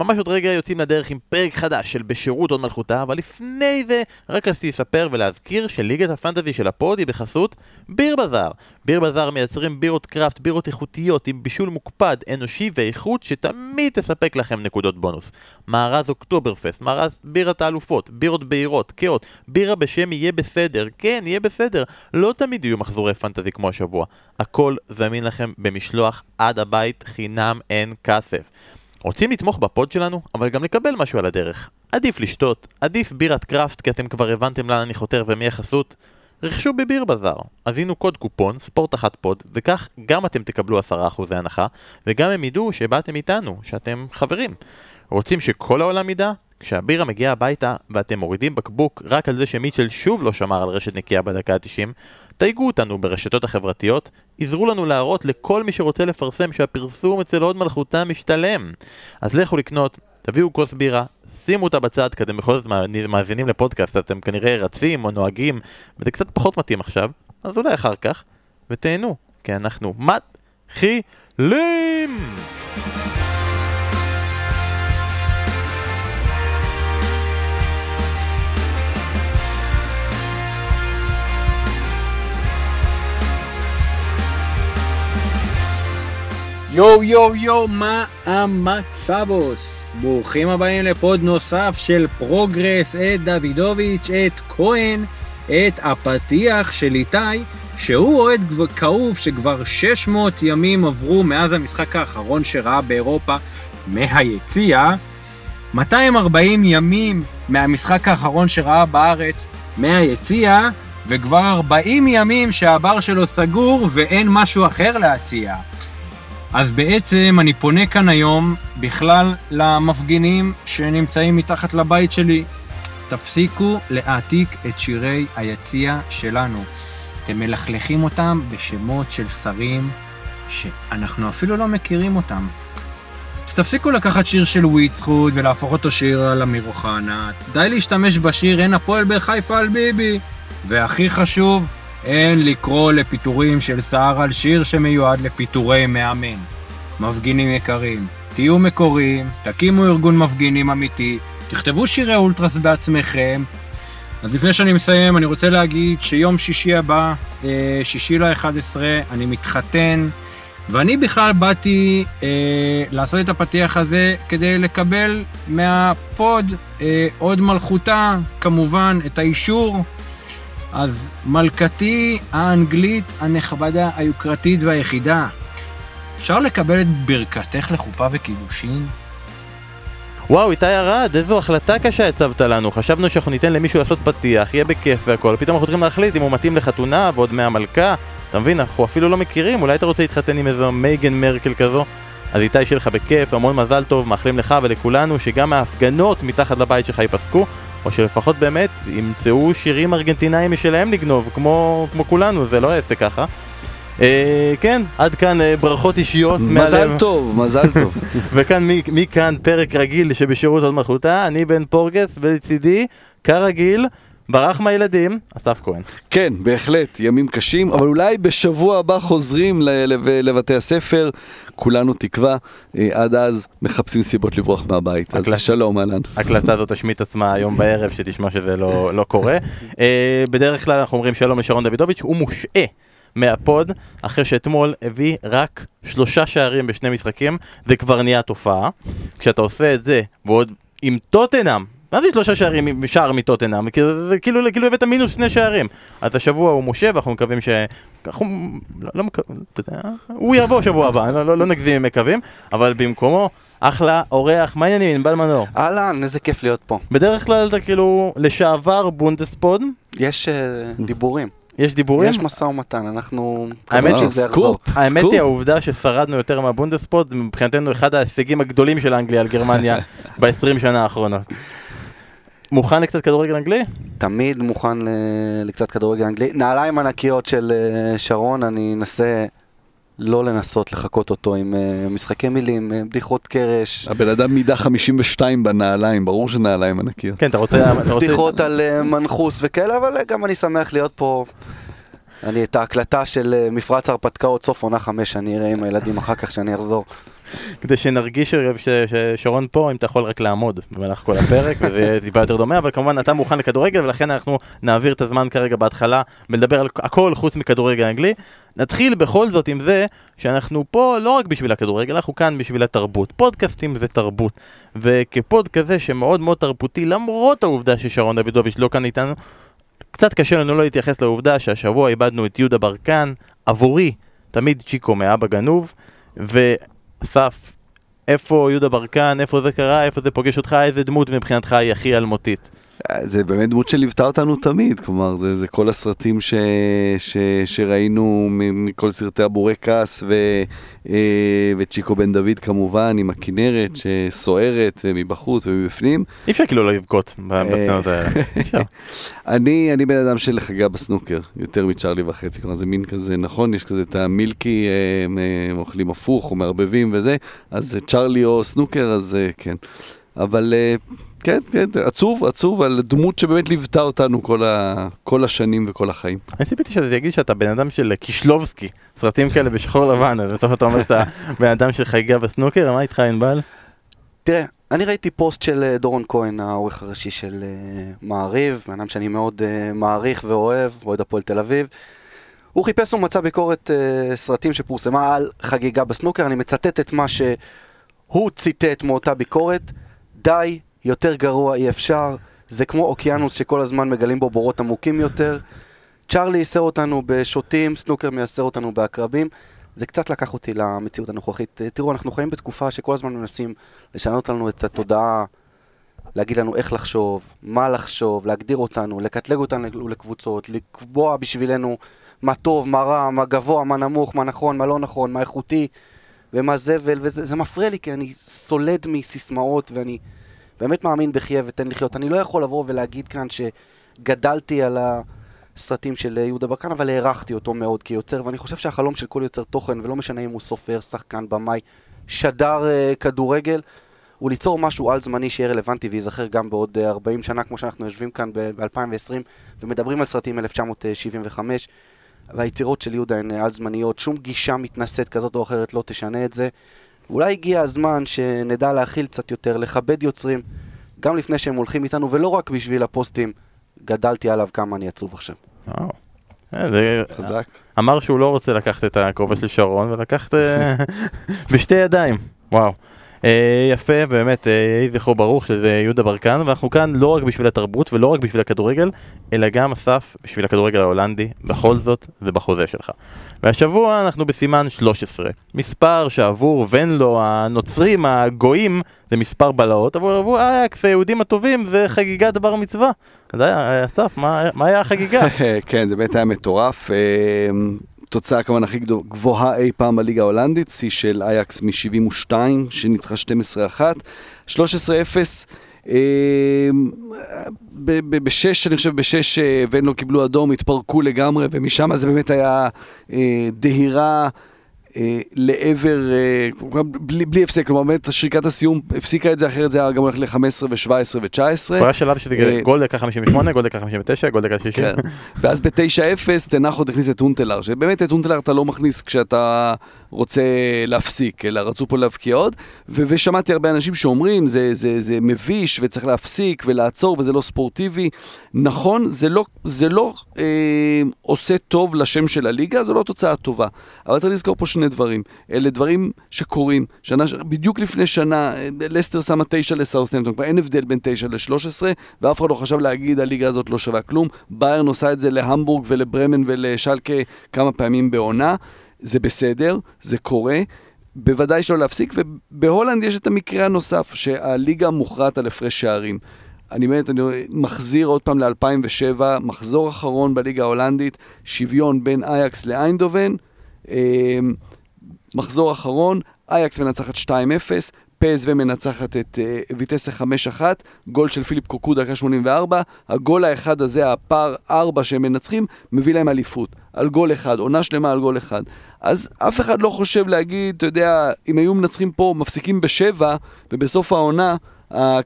ממש עוד רגע יוצאים לדרך עם פרק חדש של בשירות הוד מלכותה, אבל לפני זה רק רציתי לספר ולהזכיר שליגת הפנטזי של הפוד היא בחסות ביר בזאר. ביר בזאר מייצרים בירות קראפט, בירות איכותיות עם בישול מוקפד, אנושי ואיכות שתמיד תספק לכם נקודות בונוס. מארז אוקטוברפסט, מארז בירת האלופות, בירות בהירות, כהות, בירה בשם יהיה בסדר, כן, יהיה בסדר. לא תמיד יהיו מחזורי פנטזי כמו השבוע. הכל זמין לכם במשלוח עד הבית, חינם אין כסף. רוצים לתמוך בפוד שלנו, אבל גם לקבל משהו על הדרך. עדיף לשתות, עדיף בירת קראפט כי אתם כבר הבנתם לאן אני חותר ומי החסות. רכשו בביר בזאר, הזינו קוד קופון, ספורט אחת פוד, וכך גם אתם תקבלו 10% הנחה, וגם הם ידעו שבאתם איתנו, שאתם חברים. רוצים שכל העולם ידע? כשהבירה מגיעה הביתה ואתם מורידים בקבוק רק על זה שמיטשל שוב לא שמר על רשת נקייה בדקה ה-90, תייגו אותנו ברשתות החברתיות, עזרו לנו להראות לכל מי שרוצה לפרסם שהפרסום אצל הוד מלכותה משתלם. אז לכו לקנות, תביאו כוס בירה, שימו אותה בצד, כי אתם בכל זאת מאזינים לפודקאסט, אתם כנראה רצים או נוהגים, וזה קצת פחות מתאים עכשיו, אז אולי אחר כך, ותהנו, כי אנחנו מתחילים! יואו יואו יואו, מה המצבוס? ברוכים הבאים לפוד נוסף של פרוגרס, את דוידוביץ', את כהן, את הפתיח של איתי, שהוא אוהד כאוב שכבר 600 ימים עברו מאז המשחק האחרון שראה באירופה מהיציע, 240 ימים מהמשחק האחרון שראה בארץ מהיציע, וכבר 40 ימים שהבר שלו סגור ואין משהו אחר להציע. אז בעצם אני פונה כאן היום בכלל למפגינים שנמצאים מתחת לבית שלי. תפסיקו להעתיק את שירי היציע שלנו. אתם מלכלכים אותם בשמות של שרים שאנחנו אפילו לא מכירים אותם. אז תפסיקו לקחת שיר של וויצחוד ולהפוך אותו שיר על אמיר אוחנה. די להשתמש בשיר אין הפועל בחיפה על ביבי. והכי חשוב, אין לקרוא לפיטורים של סער על שיר שמיועד לפיטורי מאמן. מפגינים יקרים, תהיו מקוריים, תקימו ארגון מפגינים אמיתי, תכתבו שירי אולטרס בעצמכם. אז לפני שאני מסיים, אני רוצה להגיד שיום שישי הבא, אה, שישי ל-11, אני מתחתן, ואני בכלל באתי אה, לעשות את הפתיח הזה כדי לקבל מהפוד אה, עוד מלכותה, כמובן, את האישור אז מלכתי האנגלית הנכבדה, היוקרתית והיחידה, אפשר לקבל את ברכתך לחופה וקידושין? וואו, איתי ארד, איזו החלטה קשה הצבת לנו. חשבנו שאנחנו ניתן למישהו לעשות פתיח, יהיה בכיף והכל. פתאום אנחנו צריכים להחליט אם הוא מתאים לחתונה ועוד מהמלכה. אתה מבין, אנחנו אפילו לא מכירים, אולי אתה רוצה להתחתן עם איזו מייגן מרקל כזו? אז איתי, שיהיה לך בכיף, המון מזל טוב, מאחלים לך ולכולנו שגם ההפגנות מתחת לבית שלך ייפסקו. או שלפחות באמת ימצאו שירים ארגנטינאים משלהם לגנוב, כמו, כמו כולנו, זה לא עסק ככה. אה, כן, עד כאן אה, ברכות אישיות. מזל מהלב. טוב, מזל טוב. וכאן, מכאן פרק רגיל שבשירות עוד מלכותה, אני בן פורגס, ולצידי, כרגיל, ברח מהילדים, אסף כהן. כן, בהחלט, ימים קשים, אבל אולי בשבוע הבא חוזרים לבתי הספר, כולנו תקווה, אה, עד אז מחפשים סיבות לברוח מהבית, אז שלום אהלן. הקלטה הזאת תשמיט עצמה היום בערב, שתשמע שזה לא, לא קורה. אה, בדרך כלל אנחנו אומרים שלום לשרון דוידוביץ', הוא מושעה. מהפוד, אחרי שאתמול הביא רק שלושה שערים בשני משחקים, זה כבר נהיה תופעה. כשאתה עושה את זה, ועוד עם טוטנאם, מה זה שלושה שערים, שער מטוטנאם? כאילו, כאילו, כאילו הבאת מינוס שני שערים. אז השבוע הוא משה ואנחנו מקווים ש... אנחנו לא, לא מקווים, אתה יודע, הוא יבוא שבוע הבא, לא, לא, לא נגזים עם מקווים, אבל במקומו, אחלה אורח, מה העניינים, ענבל מנור? אהלן, איזה כיף להיות פה. בדרך כלל אתה כאילו לשעבר בונדספוד. יש אה, דיבורים. יש דיבורים? יש משא ומתן, אנחנו... האמת שזה סקופ, האמת היא העובדה ששרדנו יותר מהבונדספוד, זה מבחינתנו אחד ההישגים הגדולים של אנגליה על גרמניה ב-20 שנה האחרונות. מוכן לקצת כדורגל אנגלי? תמיד מוכן לקצת כדורגל אנגלי. נעליים ענקיות של אה, שרון, אני אנסה לא לנסות לחקות אותו עם uh, משחקי מילים, uh, בדיחות קרש. הבן אדם מידה 52 בנעליים, ברור שנעליים ענקיות. כן, אתה רוצה... בדיחות על מנחוס וכאלה, אבל גם אני שמח להיות פה. אני את ההקלטה של אה, מפרץ ההרפתקאות סוף עונה חמש, אני אראה עם הילדים אחר כך שאני אחזור. כדי שנרגיש ששרון פה, אם אתה יכול רק לעמוד במהלך כל הפרק, וזה יהיה טיפה יותר דומה, אבל כמובן אתה מוכן לכדורגל, ולכן אנחנו נעביר את הזמן כרגע בהתחלה מלדבר על הכל חוץ מכדורגל אנגלי. נתחיל בכל זאת עם זה שאנחנו פה לא רק בשביל הכדורגל, אנחנו כאן בשביל התרבות. פודקאסטים זה תרבות, וכפוד כזה שמאוד מאוד תרבותי, למרות העובדה ששרון דוידוביץ' לא כאן איתנו, קצת קשה לנו לא להתייחס לעובדה שהשבוע איבדנו את יהודה ברקן, עבורי, תמיד צ'יקו מאבא גנוב, ואסף, איפה יהודה ברקן, איפה זה קרה, איפה זה פוגש אותך, איזה דמות מבחינתך היא הכי אלמותית? זה באמת דמות שליוותה אותנו תמיד, כלומר זה, זה כל הסרטים ש, ש, שראינו מכל סרטי הבורקס ו, אה, וצ'יקו בן דוד כמובן עם הכנרת שסוערת מבחוץ ומבפנים. אי אפשר כאילו לא לבכות בסצנות האלה, אני, אני בן אדם של חגיגה בסנוקר, יותר מצ'ארלי וחצי, כלומר זה מין כזה, נכון, יש כזה את המילקי, הם, הם אוכלים הפוך או מערבבים וזה, אז צ'ארלי או סנוקר, אז כן. אבל כן, כן, עצוב, עצוב, על דמות שבאמת ליוותה אותנו כל, ה... כל השנים וכל החיים. אני ציפיתי שאתה תגיד שאתה בן אדם של קישלובסקי, סרטים כאלה בשחור לבן, בסוף אתה אומר שאתה בן אדם של חגיגה בסנוקר, מה איתך ענבל? תראה, אני ראיתי פוסט של אה, דורון כהן, העורך הראשי של uh, מעריב, בן אדם שאני מאוד uh, מעריך ואוהב, אוהד הפועל תל אביב. הוא חיפש ומצא ביקורת סרטים שפורסמה על חגיגה בסנוקר, אני מצטט את מה שהוא ציטט מאותה ביקורת, די יותר גרוע אי אפשר, זה כמו אוקיינוס שכל הזמן מגלים בו בורות עמוקים יותר. צ'ארלי ייסר אותנו בשוטים, סנוקר מייסר אותנו בעקרבים. זה קצת לקח אותי למציאות הנוכחית. תראו, אנחנו חיים בתקופה שכל הזמן מנסים לשנות לנו את התודעה, להגיד לנו איך לחשוב, מה לחשוב, להגדיר אותנו, לקטלג אותנו לקבוצות, לקבוע בשבילנו מה טוב, מה רע, מה גבוה, מה נמוך, מה נכון, מה לא נכון, מה איכותי ומה זבל, וזה מפריע לי כי אני סולד מסיסמאות ואני... באמת מאמין בחיה ותן לחיות. אני לא יכול לבוא ולהגיד כאן שגדלתי על הסרטים של יהודה ברקן, אבל הערכתי אותו מאוד כיוצר, ואני חושב שהחלום של כל יוצר תוכן, ולא משנה אם הוא סופר, שחקן, במאי, שדר uh, כדורגל, הוא ליצור משהו על זמני שיהיה רלוונטי וייזכר גם בעוד uh, 40 שנה, כמו שאנחנו יושבים כאן ב-2020 ומדברים על סרטים 1975. והיצירות של יהודה הן על זמניות, שום גישה מתנשאת כזאת או אחרת לא תשנה את זה. אולי הגיע הזמן שנדע להכיל קצת יותר, לכבד יוצרים, גם לפני שהם הולכים איתנו, ולא רק בשביל הפוסטים, גדלתי עליו כמה אני עצוב עכשיו. וואו. אה, זה חזק. אמר שהוא לא רוצה לקחת את הכובע של שרון ולקחת אה, בשתי ידיים. וואו. אה, יפה, באמת, יהי זכרו ברוך שזה יהודה ברקן, ואנחנו כאן לא רק בשביל התרבות ולא רק בשביל הכדורגל, אלא גם, אסף, בשביל הכדורגל ההולנדי, בכל זאת ובחוזה שלך. והשבוע אנחנו בסימן 13, מספר שעבור ונלו הנוצרים הגויים זה מספר בלהות, אבל עבור אייקס היהודים הטובים זה חגיגת בר מצווה. אז אסף, מה, מה היה החגיגה? כן, זה באמת היה מטורף. תוצאה כמובן הכי גבוהה אי פעם בליגה ההולנדית, שיא של אייקס מ-72, שניצחה 12-1, 13-0. בשש, אני חושב בשש אה, ונלו קיבלו אדום, התפרקו לגמרי, ומשם זה באמת היה אה, דהירה אה, לעבר, אה, בלי, בלי הפסק, כלומר באמת שריקת הסיום הפסיקה את זה, אחרת זה היה גם הולך ל-15 ו-17 ו-19. היה שלב שזה אה, גול דקה 58, גול דקה 59, גול דקה 60. כן. ואז ב-9-0 טן האח הכניס את טון טלר, שבאמת את טון טלר אתה לא מכניס כשאתה רוצה להפסיק, אלא רצו פה להבקיע עוד, ו- ושמעתי הרבה אנשים שאומרים זה, זה, זה מביש וצריך להפסיק ולעצור וזה לא ספורטיבי. נכון, זה לא, זה לא אה, עושה טוב לשם של הליגה, זו לא תוצאה טובה. אבל צריך לזכור פה שני דברים. אלה דברים שקורים. שנה, בדיוק לפני שנה, לסטר שמה תשע לסאות'נטון, כבר אין הבדל בין תשע לשלוש עשרה, ואף אחד לא חשב להגיד הליגה הזאת לא שווה כלום. ביירן עושה את זה להמבורג ולברמן ולשלקה כמה פעמים בעונה. זה בסדר, זה קורה. בוודאי שלא להפסיק, ובהולנד יש את המקרה הנוסף, שהליגה מוכרעת על הפרש שערים. אני באמת, אני מחזיר עוד פעם ל-2007, מחזור אחרון בליגה ההולנדית, שוויון בין אייקס לאיינדובן, אמ, מחזור אחרון, אייקס מנצחת 2-0, פז ומנצחת את uh, ויטסה 5-1, גול של פיליפ קוקו דקה 84, הגול האחד הזה, הפער 4 שהם מנצחים, מביא להם אליפות. על גול אחד, עונה שלמה על גול אחד. אז אף אחד לא חושב להגיד, אתה יודע, אם היו מנצחים פה, מפסיקים בשבע, ובסוף העונה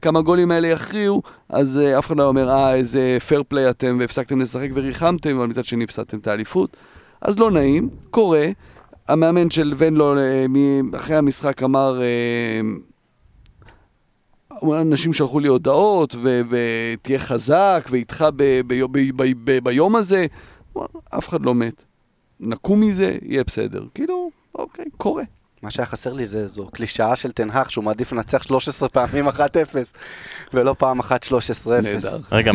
כמה גולים האלה יכריעו, אז אה, אף אחד לא אומר, אה, איזה פייר פליי אתם, והפסקתם לשחק וריחמתם, אבל מצד שני הפסדתם את האליפות. אז לא נעים, קורה. המאמן של ונלו אה, אחרי המשחק אמר, אנשים שלחו לי הודעות, ותהיה חזק, ואיתך ביום הזה. אף אחד לא מת. נקום מזה, יהיה בסדר. כאילו, אוקיי, קורה. מה שהיה חסר לי זה זו קלישאה של תנהך, שהוא מעדיף לנצח 13 פעמים 1-0, ולא פעם אחת 13-0. נהדר. רגע,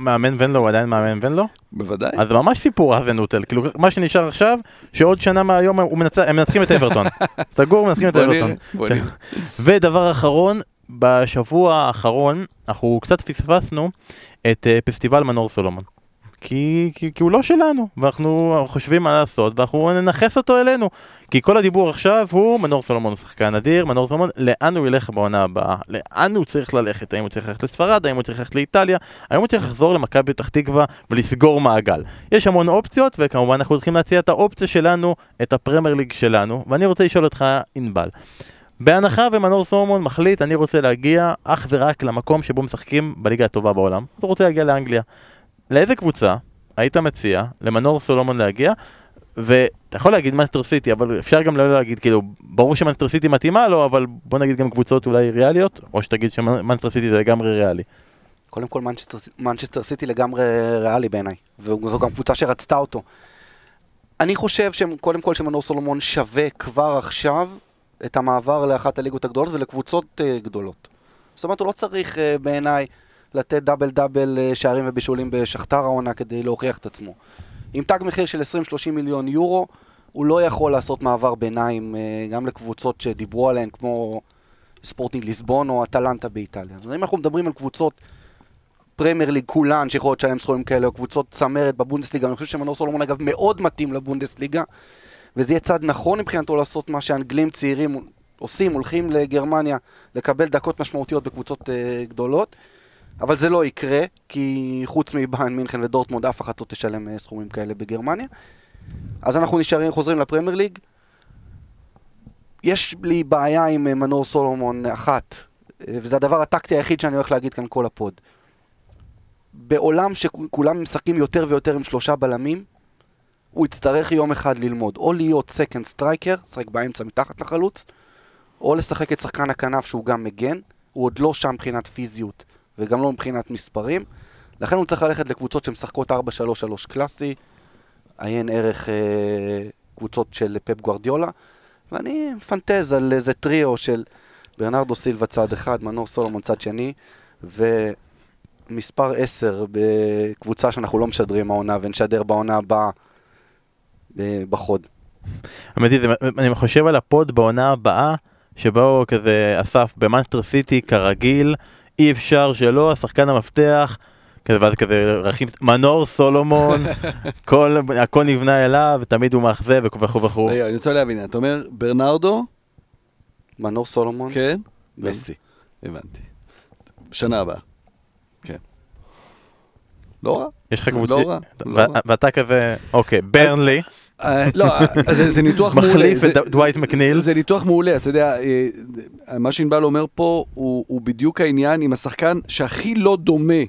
מאמן ונלו הוא עדיין מאמן ונלו? בוודאי. אז ממש סיפור האזנוטל, כאילו מה שנשאר עכשיו, שעוד שנה מהיום הם מנצחים את אברטון. סגור, מנצחים את אברטון. נראה. ודבר אחרון, בשבוע האחרון אנחנו קצת פספסנו את אה, פסטיבל מנור סולומון. כי, כי, כי הוא לא שלנו, ואנחנו חושבים מה לעשות, ואנחנו ננכס אותו אלינו. כי כל הדיבור עכשיו הוא מנור סולומון הוא שחקן אדיר, מנור סולומון, לאן הוא ילך בעונה הבאה? לאן הוא צריך ללכת? האם הוא צריך ללכת לספרד? האם הוא צריך ללכת לאיטליה? האם הוא צריך לחזור למכבי פתח תקווה ולסגור מעגל? יש המון אופציות, וכמובן אנחנו צריכים להציע את האופציה שלנו, את הפרמייר ליג שלנו, ואני רוצה לשאול אותך, ענבל. בהנחה ומנור סולומון מחליט, אני רוצה להגיע אך ורק למקום שבו משחקים בליגה הטובה בעולם, הוא רוצה להגיע לאנגליה. לאיזה קבוצה היית מציע למנור סולומון להגיע? ואתה יכול להגיד מנצ'סטר סיטי, אבל אפשר גם לא להגיד, כאילו, ברור שמנצ'סטר סיטי מתאימה לו, אבל בוא נגיד גם קבוצות אולי ריאליות, או שתגיד שמנצ'סטר סיטי זה לגמרי ריאלי. קודם כל מנצ'סטר סיטי לגמרי ריאלי בעיניי, וזו גם קבוצה שרצתה אותו. אני חושב שקודם כל שמנור סולומון שווה כבר עכשיו את המעבר לאחת הליגות הגדולות ולקבוצות uh, גדולות. זאת אומרת, הוא לא צריך uh, בעיניי לתת דאבל דאבל uh, שערים ובישולים בשכתר העונה כדי להוכיח את עצמו. עם תג מחיר של 20-30 מיליון יורו, הוא לא יכול לעשות מעבר ביניים uh, גם לקבוצות שדיברו עליהן, כמו ספורטינג ליסבון או אטלנטה באיטליה. אז אם אנחנו מדברים על קבוצות פרמייר ליג כולן שיכולות לשלם סכומים כאלה, או קבוצות צמרת בבונדסליגה, אני חושב שמנור סולומון אגב מאוד מתאים לבונדסליגה. וזה יהיה צעד נכון מבחינתו לעשות מה שאנגלים צעירים עושים, הולכים לגרמניה לקבל דקות משמעותיות בקבוצות אה, גדולות, אבל זה לא יקרה, כי חוץ מביירן מינכן ודורטמונד אף אחת לא תשלם אה, סכומים כאלה בגרמניה. אז אנחנו נשארים, חוזרים לפרמייר ליג. יש לי בעיה עם אה, מנור סולומון אחת, אה, וזה הדבר הטקטי היחיד שאני הולך להגיד כאן כל הפוד. בעולם שכולם משחקים יותר ויותר עם שלושה בלמים, הוא יצטרך יום אחד ללמוד, או להיות second striker, לשחק באמצע מתחת לחלוץ, או לשחק את שחקן הכנף שהוא גם מגן, הוא עוד לא שם מבחינת פיזיות וגם לא מבחינת מספרים, לכן הוא צריך ללכת לקבוצות שמשחקות 4-3-3 קלאסי, עיין ערך אה, קבוצות של פפ גוארדיולה, ואני מפנטז על איזה טריו של ברנרדו סילבה צד אחד, מנור סולומון צד שני, ומספר 10 בקבוצה שאנחנו לא משדרים העונה ונשדר בעונה הבאה בפוד. האמת היא, אני חושב על הפוד בעונה הבאה, שבו כזה אסף במנצ'סטר סיטי כרגיל, אי אפשר שלא, השחקן המפתח, כזה, ואז כזה רכיב, מנור סולומון, כל, הכל נבנה אליו, תמיד הוא מאכזב וכו' וכו'. רגע, אני רוצה להבין, אתה אומר ברנרדו? מנור סולומון? כן. מסי. הבנתי. שנה הבאה. כן. לא רע. יש לך קבוצה, לא ואתה כזה, אוקיי, ברנלי. לא, זה ניתוח מעולה. מחליף את דווייט מקניל. זה ניתוח מעולה, אתה יודע, אה, מה שענבל אומר פה הוא בדיוק העניין עם השחקן שהכי לא דומה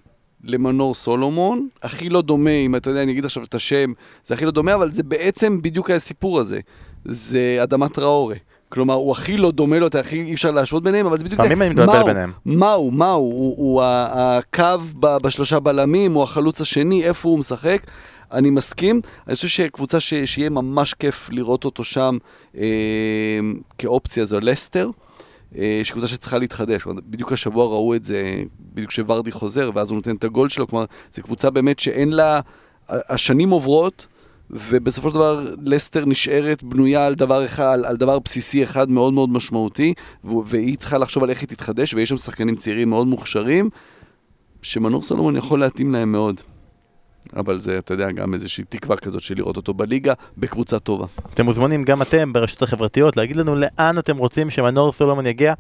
למנור סולומון, הכי לא דומה, אם אתה יודע, אני אגיד עכשיו את השם, זה הכי לא דומה, אבל זה בעצם בדיוק הסיפור הזה. זה אדמת ראורה. כלומר, הוא הכי לא דומה לו, הכי אי אפשר להשוות ביניהם, אבל זה בדיוק... לפעמים אני מתבלבל ביניהם. מה הוא, מה הוא? הוא, הוא הקו בשלושה בלמים, הוא החלוץ השני, איפה הוא משחק? אני מסכים, אני חושב שקבוצה ש, שיהיה ממש כיף לראות אותו שם אה, כאופציה זו לסטר. אה, שקבוצה שצריכה להתחדש, בדיוק השבוע ראו את זה, בדיוק כשוורדי חוזר, ואז הוא נותן את הגול שלו, כלומר, זו קבוצה באמת שאין לה, השנים עוברות, ובסופו של דבר לסטר נשארת בנויה על דבר אחד, על דבר בסיסי אחד מאוד מאוד משמעותי, והיא צריכה לחשוב על איך היא תתחדש, ויש שם שחקנים צעירים מאוד מוכשרים, שמנור סולומון יכול להתאים להם מאוד. אבל זה, אתה יודע, גם איזושהי תקווה כזאת של לראות אותו בליגה, בקבוצה טובה. אתם מוזמנים גם אתם ברשתות החברתיות להגיד לנו לאן אתם רוצים שמנור סולומון יגיע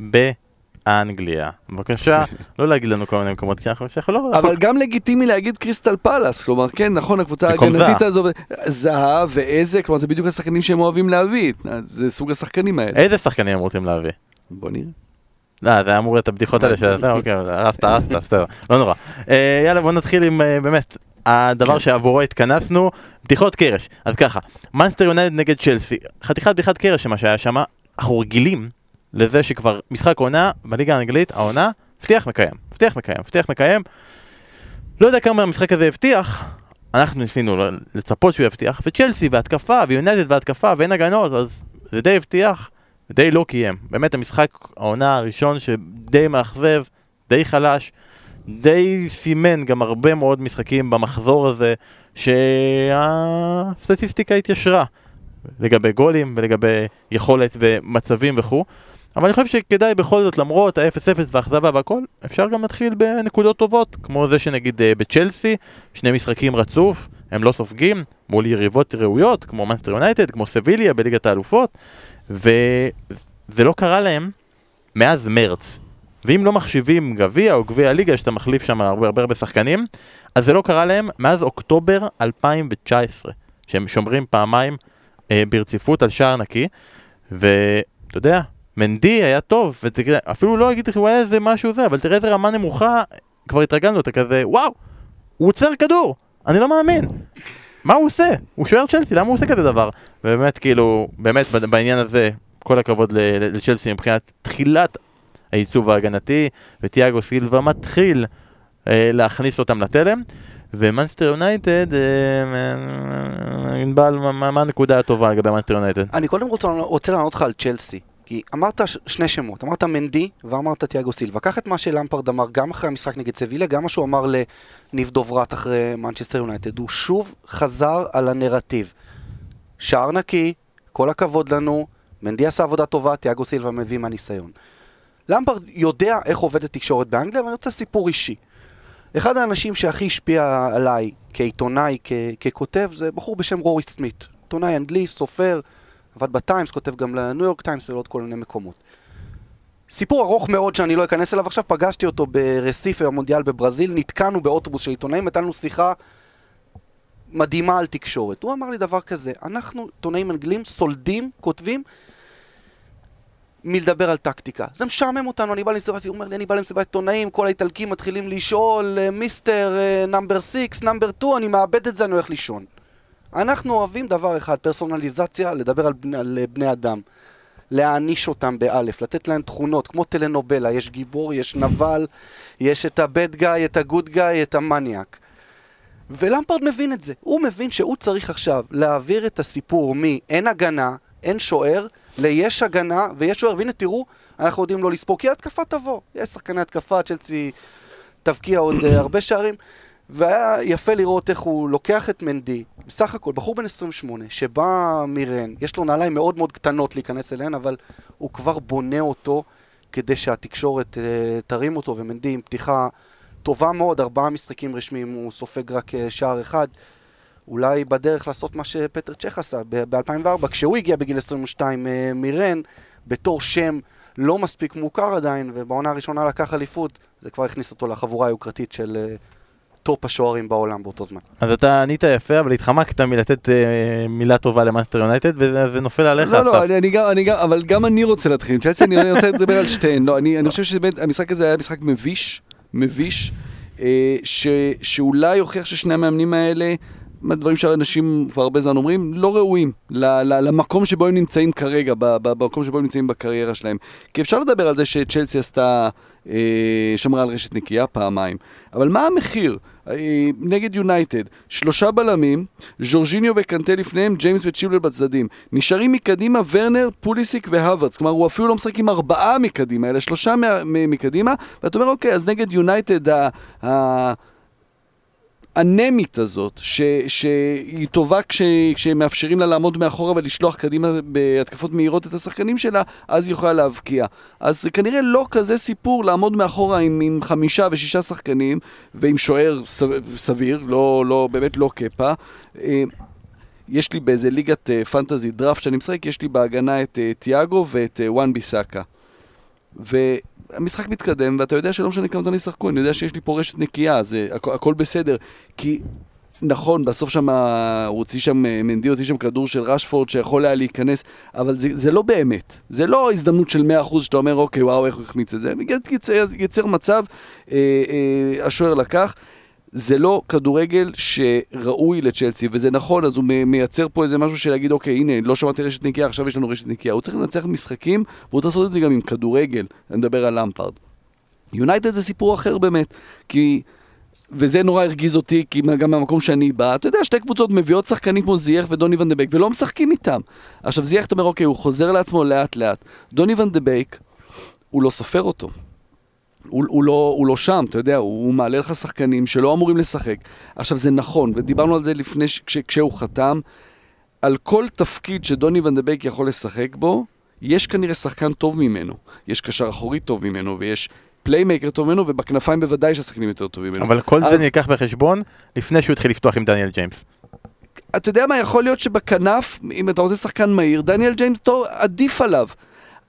באנגליה. בבקשה, לא להגיד לנו כל מיני מקומות, כי אנחנו לא... אבל גם לגיטימי להגיד קריסטל פלאס, כלומר, כן, נכון, הקבוצה ההגנתית הזו, זהב ואיזה, כלומר, זה בדיוק השחקנים שהם אוהבים להביא, זה סוג השחקנים האלה. איזה שחקנים הם רוצים להביא? בוא נראה. לא, זה אמור להיות הבדיחות האלה של אוקיי, הרסת, הרסת, בסדר, לא נורא. אה, יאללה, בוא נתחיל עם אה, באמת, הדבר כן. שעבורו התכנסנו, בדיחות קרש. אז ככה, מנסטר יונייטד נגד צ'לסי, חתיכת בדיחת קרש מה שהיה שם, אנחנו רגילים לזה שכבר משחק עונה בליגה האנגלית, העונה, הבטיח מקיים, הבטיח מקיים, הבטיח מקיים. לא יודע כמה המשחק הזה הבטיח, אנחנו ניסינו לצפות שהוא יבטיח, וצ'לסי והתקפה, ויונייטד והתקפה, ואין הגנות, אז זה די הבטיח, די לא קיים. באמת המשחק העונה הראשון שדי מאכזב, די חלש, די סימן גם הרבה מאוד משחקים במחזור הזה, שהסטטיסטיקה התיישרה לגבי גולים ולגבי יכולת ומצבים וכו'. אבל אני חושב שכדאי בכל זאת, למרות ה-0-0 והאכזבה והכל, אפשר גם להתחיל בנקודות טובות, כמו זה שנגיד אה, בצ'לסי, שני משחקים רצוף, הם לא סופגים, מול יריבות ראויות, כמו מנסטר יונייטד, כמו סביליה בליגת האלופות, וזה לא קרה להם מאז מרץ. ואם לא מחשיבים גביע או גביע הליגה, שאתה מחליף שם הרבה הרבה הרבה שחקנים, אז זה לא קרה להם מאז אוקטובר 2019, שהם שומרים פעמיים אה, ברציפות על שער נקי, ואתה יודע, מנדי היה טוב, אפילו לא אגיד שהוא היה איזה משהו זה, אבל תראה איזה רמה נמוכה, כבר התרגלנו, אתה כזה, וואו, הוא עוצר כדור, אני לא מאמין. מה הוא עושה? הוא שוער צ'לסי, למה הוא עושה כזה דבר? ובאמת, כאילו, באמת בעניין הזה, כל הכבוד לצ'לסי מבחינת תחילת העיצוב ההגנתי, ותיאגו סילבה מתחיל אה, להכניס אותם לתלם. ומנצ'סטר יונייטד, אה, אה, ענבל, מה, הנקודה הטובה לגבי מנצ'סטר יונייטד? אני קודם רוצה, לענות לך על צ'לסי. כי אמרת שני שמות, אמרת מנדי ואמרת תיאגו סילבה. קח את מה שלמפרד אמר גם אחרי המשחק נגד סביליה, גם מה שהוא אמר לניב דוברת אחרי מנצ'סטר יונייטד. הוא שוב חזר על הנרטיב. שער נקי, כל הכבוד לנו, מנדי עשה עבודה טובה, תיאגו סילבה מביא מהניסיון. למפרד יודע איך עובדת תקשורת באנגליה, ואני רוצה סיפור אישי. אחד האנשים שהכי השפיע עליי כעיתונאי, כ- ככותב, זה בחור בשם רורי סמית. עיתונאי אנגלי, סופר, עבד בטיימס, כותב גם לניו יורק טיימס ולעוד כל מיני מקומות. סיפור ארוך מאוד שאני לא אכנס אליו עכשיו, פגשתי אותו ברסיפה במונדיאל בברזיל, נתקענו באוטובוס של עיתונאים, הייתה לנו שיחה מדהימה על תקשורת. הוא אמר לי דבר כזה, אנחנו עיתונאים אנגלים סולדים, כותבים, מלדבר על טקטיקה. זה משעמם אותנו, אני בא למסיבת, הוא אומר לי, אני בא למסיבת עיתונאים, כל האיטלקים מתחילים לשאול, "אה, mister אה, number 6, number 2, אני מאבד את זה, אני הולך לישון. אנחנו אוהבים דבר אחד, פרסונליזציה, לדבר על בני, על אה, בני אדם. להעניש אותם באלף, לתת להם תכונות, כמו טלנובלה, יש גיבור, יש נבל, יש את הבד גאי, את הגוד גאי, את המניאק. ולמפרד מבין את זה. הוא מבין שהוא צריך עכשיו להעביר את הסיפור מ"אין הגנה, אין שוער", ל"יש הגנה ויש שוער", והנה תראו, אנחנו יודעים לא לספור, כי ההתקפה תבוא. יש שחקני התקפה, צ'לסי תבקיע עוד אה, הרבה שערים. והיה יפה לראות איך הוא לוקח את מנדי, בסך הכל, בחור בן 28, שבא מרן, יש לו נעליים מאוד מאוד קטנות להיכנס אליהן, אבל הוא כבר בונה אותו כדי שהתקשורת אה, תרים אותו, ומנדי עם פתיחה טובה מאוד, ארבעה משחקים רשמיים, הוא סופג רק אה, שער אחד. אולי בדרך לעשות מה שפטר צ'ך עשה ב-2004, כשהוא הגיע בגיל 22 אה, מרן, בתור שם לא מספיק מוכר עדיין, ובעונה הראשונה לקח אליפות, זה כבר הכניס אותו לחבורה היוקרתית של אה, טופ השוערים בעולם באותו זמן. אז אתה ענית יפה, אבל התחמקת מלתת אה, מילה טובה למנצ'סטר יונייטד, וזה זה נופל עליך, לא, לא, אסף. אני, אני גם, אני גם, אבל גם אני רוצה להתחיל עם צ'לסי, אני רוצה לדבר על שתיהן. לא, אני, אני חושב שבאמת המשחק הזה היה משחק מביש, מביש, אה, ש, שאולי הוכיח ששני המאמנים האלה, מהדברים שאנשים כבר הרבה זמן אומרים, לא ראויים למקום שבו הם נמצאים כרגע, במקום שבו הם נמצאים בקריירה שלהם. כי אפשר לדבר על זה שצ'לסי עשתה, אה, שמרה על רשת נקייה פעמיים, אבל מה המחיר? אה, נגד יונייטד, שלושה בלמים, ז'ורג'יניו וקנטה לפניהם, ג'יימס וצ'יבל בצדדים. נשארים מקדימה ורנר, פוליסיק והוורץ. כלומר, הוא אפילו לא משחק עם ארבעה מקדימה, אלא שלושה מקדימה, ואתה אומר, אוקיי, אז נגד יונייטד האנמית הזאת, ש, שהיא טובה כש, כשמאפשרים לה לעמוד מאחורה ולשלוח קדימה בהתקפות מהירות את השחקנים שלה, אז היא יכולה להבקיע. אז זה כנראה לא כזה סיפור לעמוד מאחורה עם, עם חמישה ושישה שחקנים ועם שוער סביר, לא, לא, באמת לא קפה. אה, יש לי באיזה ליגת אה, פנטזי דראפט שאני משחק, יש לי בהגנה את תיאגו ואת אה, וואן ביסאקה. והמשחק מתקדם, ואתה יודע שלא משנה כמה זמן ישחקו, אני יודע שיש לי פה רשת נקייה, אז אה, הכ- הכל בסדר. כי נכון, בסוף שם, הוא הוציא שם, מנדי הוציא שם כדור של רשפורד שיכול היה להיכנס, אבל זה, זה לא באמת. זה לא הזדמנות של 100% שאתה אומר, אוקיי, וואו, איך הוא החמיץ את זה. יצר, יצר מצב, אה, אה, השוער לקח. זה לא כדורגל שראוי לצ'לסי, וזה נכון, אז הוא מייצר פה איזה משהו של להגיד, אוקיי, הנה, לא שמעתי רשת נקייה, עכשיו יש לנו רשת נקייה. הוא צריך לנצח משחקים, והוא צריך לעשות את זה גם עם כדורגל. אני מדבר על למפארד. יונייטד זה סיפור אחר באמת, כי... וזה נורא הרגיז אותי, כי גם מהמקום שאני בא, אתה יודע, שתי קבוצות מביאות שחקנים כמו זייח ודוני ון דה בייק, ולא משחקים איתם. עכשיו זייח, אתה אומר, אוקיי, הוא חוזר לעצמו לאט לאט. דוני ון דה בייק, הוא לא סופר אותו. הוא, הוא, לא, הוא לא שם, אתה יודע, הוא, הוא מעלה לך שחקנים שלא אמורים לשחק. עכשיו, זה נכון, ודיברנו על זה לפני, כש, כשהוא חתם, על כל תפקיד שדוני ון דה בייק יכול לשחק בו, יש כנראה שחקן טוב ממנו. יש קשר אחורי טוב ממנו, ויש playmaker טוב ממנו, ובכנפיים בוודאי יש השחקנים יותר טובים ממנו. אבל כל זה נלקח בחשבון לפני שהוא התחיל לפתוח עם דניאל ג'יימס. אתה יודע מה, יכול להיות שבכנף, אם אתה רוצה שחקן מהיר, דניאל ג'יימס טוב, עדיף עליו.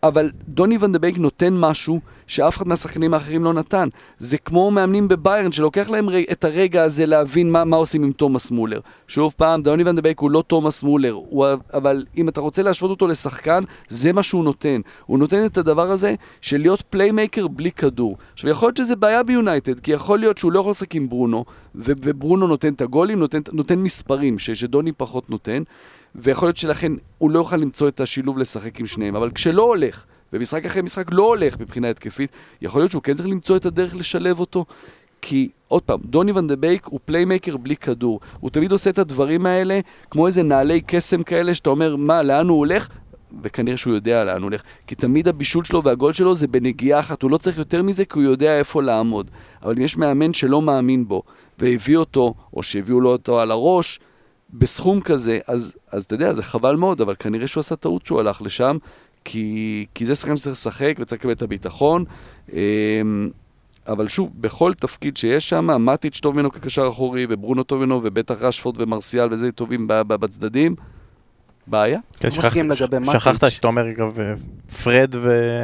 אבל דוני ון דה בייק נותן משהו שאף אחד מהשחקנים האחרים לא נתן. זה כמו מאמנים בביירן, שלוקח להם את הרגע הזה להבין מה, מה עושים עם תומאס מולר. שוב פעם, דוני ון דה בייק הוא לא תומאס מולר, הוא, אבל אם אתה רוצה להשוות אותו לשחקן, זה מה שהוא נותן. הוא נותן את הדבר הזה של להיות playmaker בלי כדור. עכשיו, יכול להיות שזה בעיה ביונייטד, כי יכול להיות שהוא לא יכול לשחק עם ברונו, וברונו נותן את הגולים, נותן, נותן מספרים ש, שדוני פחות נותן. ויכול להיות שלכן הוא לא יוכל למצוא את השילוב לשחק עם שניהם, אבל כשלא הולך, ומשחק אחרי משחק לא הולך מבחינה התקפית, יכול להיות שהוא כן צריך למצוא את הדרך לשלב אותו. כי, עוד פעם, דוני ון דה בייק הוא playmaker בלי כדור. הוא תמיד עושה את הדברים האלה כמו איזה נעלי קסם כאלה, שאתה אומר, מה, לאן הוא הולך? וכנראה שהוא יודע לאן הוא הולך. כי תמיד הבישול שלו והגול שלו זה בנגיעה אחת, הוא לא צריך יותר מזה כי הוא יודע איפה לעמוד. אבל אם יש מאמן שלא מאמין בו, והביא אותו, או שהביאו לו אותו על הראש, בסכום כזה, אז, אז אתה יודע, זה חבל מאוד, אבל כנראה שהוא עשה טעות שהוא הלך לשם, כי, כי זה שחקן שצריך לשחק וצריך לקבל את הביטחון. אמ, אבל שוב, בכל תפקיד שיש שם, מטיץ' טוב ממנו כקשר אחורי, וברונו טוב ממנו, ובטח רשפורד ומרסיאל וזה טובים בצדדים. בעיה. כן, שכחת, שכחת שאתה אומר גם פרד, ו...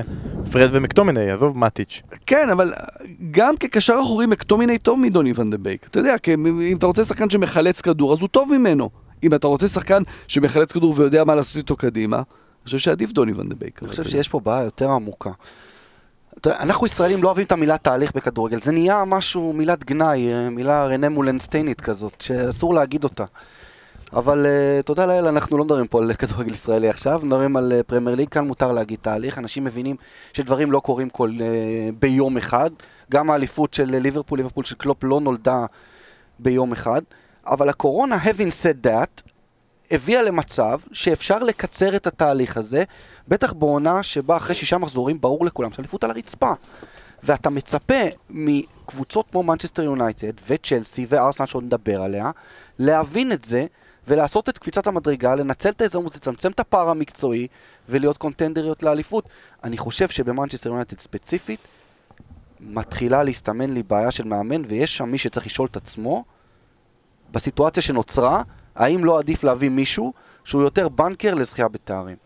פרד ומקטומיני, עזוב מטיץ'. כן, אבל גם כקשר אחורי מקטומיני טוב מדוני ון דה בייק. אתה יודע, אם אתה רוצה שחקן שמחלץ כדור, אז הוא טוב ממנו. אם אתה רוצה שחקן שמחלץ כדור ויודע מה לעשות איתו קדימה, אני חושב שעדיף דוני ון דה בייק. אני חושב שיש פה בעיה יותר עמוקה. אנחנו ישראלים לא אוהבים את המילה תהליך בכדורגל, זה נהיה משהו, מילת גנאי, מילה רנה מולנסטיינית כזאת, שאסור להגיד אותה. אבל אה, תודה לאל, אנחנו לא מדברים פה על כדורגל ישראלי עכשיו, מדברים על אה, פרמייר ליג, כאן מותר להגיד תהליך, אנשים מבינים שדברים לא קורים כל uh, ביום אחד, גם האליפות של ליברפול, ליברפול של קלופ לא נולדה ביום אחד, אבל הקורונה, having said that, הביאה למצב שאפשר לקצר את התהליך הזה, בטח בעונה שבה אחרי שישה מחזורים ברור לכולם שהאליפות על הרצפה. ואתה מצפה מקבוצות כמו מנצ'סטר יונייטד וצ'לסי וארסנל שעוד נדבר עליה, להבין את זה ולעשות את קפיצת המדרגה, לנצל את ההזדמנות, לצמצם את הפער המקצועי ולהיות קונטנדריות לאליפות. אני חושב שבמנצ'סטר יונייטד ספציפית מתחילה להסתמן לי בעיה של מאמן ויש שם מי שצריך לשאול את עצמו בסיטואציה שנוצרה, האם לא עדיף להביא מישהו שהוא יותר banker לזכייה בתארים.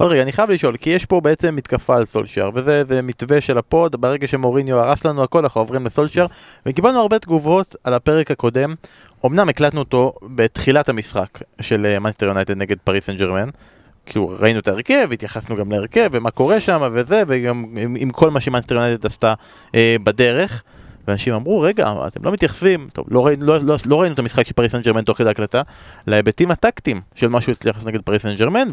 אבל רגע, אני חייב לשאול, כי יש פה בעצם מתקפה על סולשייר, וזה מאהבה של הפוד, ברגע שמוריניו הרס לנו הכל, אנחנו עוברים לסולשייר, וקיבלנו הרבה תגובות על הפרק הקודם. אמנם הקלטנו אותו בתחילת המשחק של מנצ'סטר יונייטד נגד פריס סן ג'רמן, כאילו ראינו את ההרכב, התייחסנו גם להרכב ומה קורה שם וזה, וגם עם, עם כל מה שמנצ'סטר יונייטד עשתה אה, בדרך. ואנשים אמרו, רגע, אתם לא מתייחסים, טוב, לא, לא, לא, לא ראינו את המשחק של פריס סן ג'רמן תוך כדי הקלטה, להיבטים הטקטיים של מה שהוא הצליח לעשות נגד פריס סן ג'רמן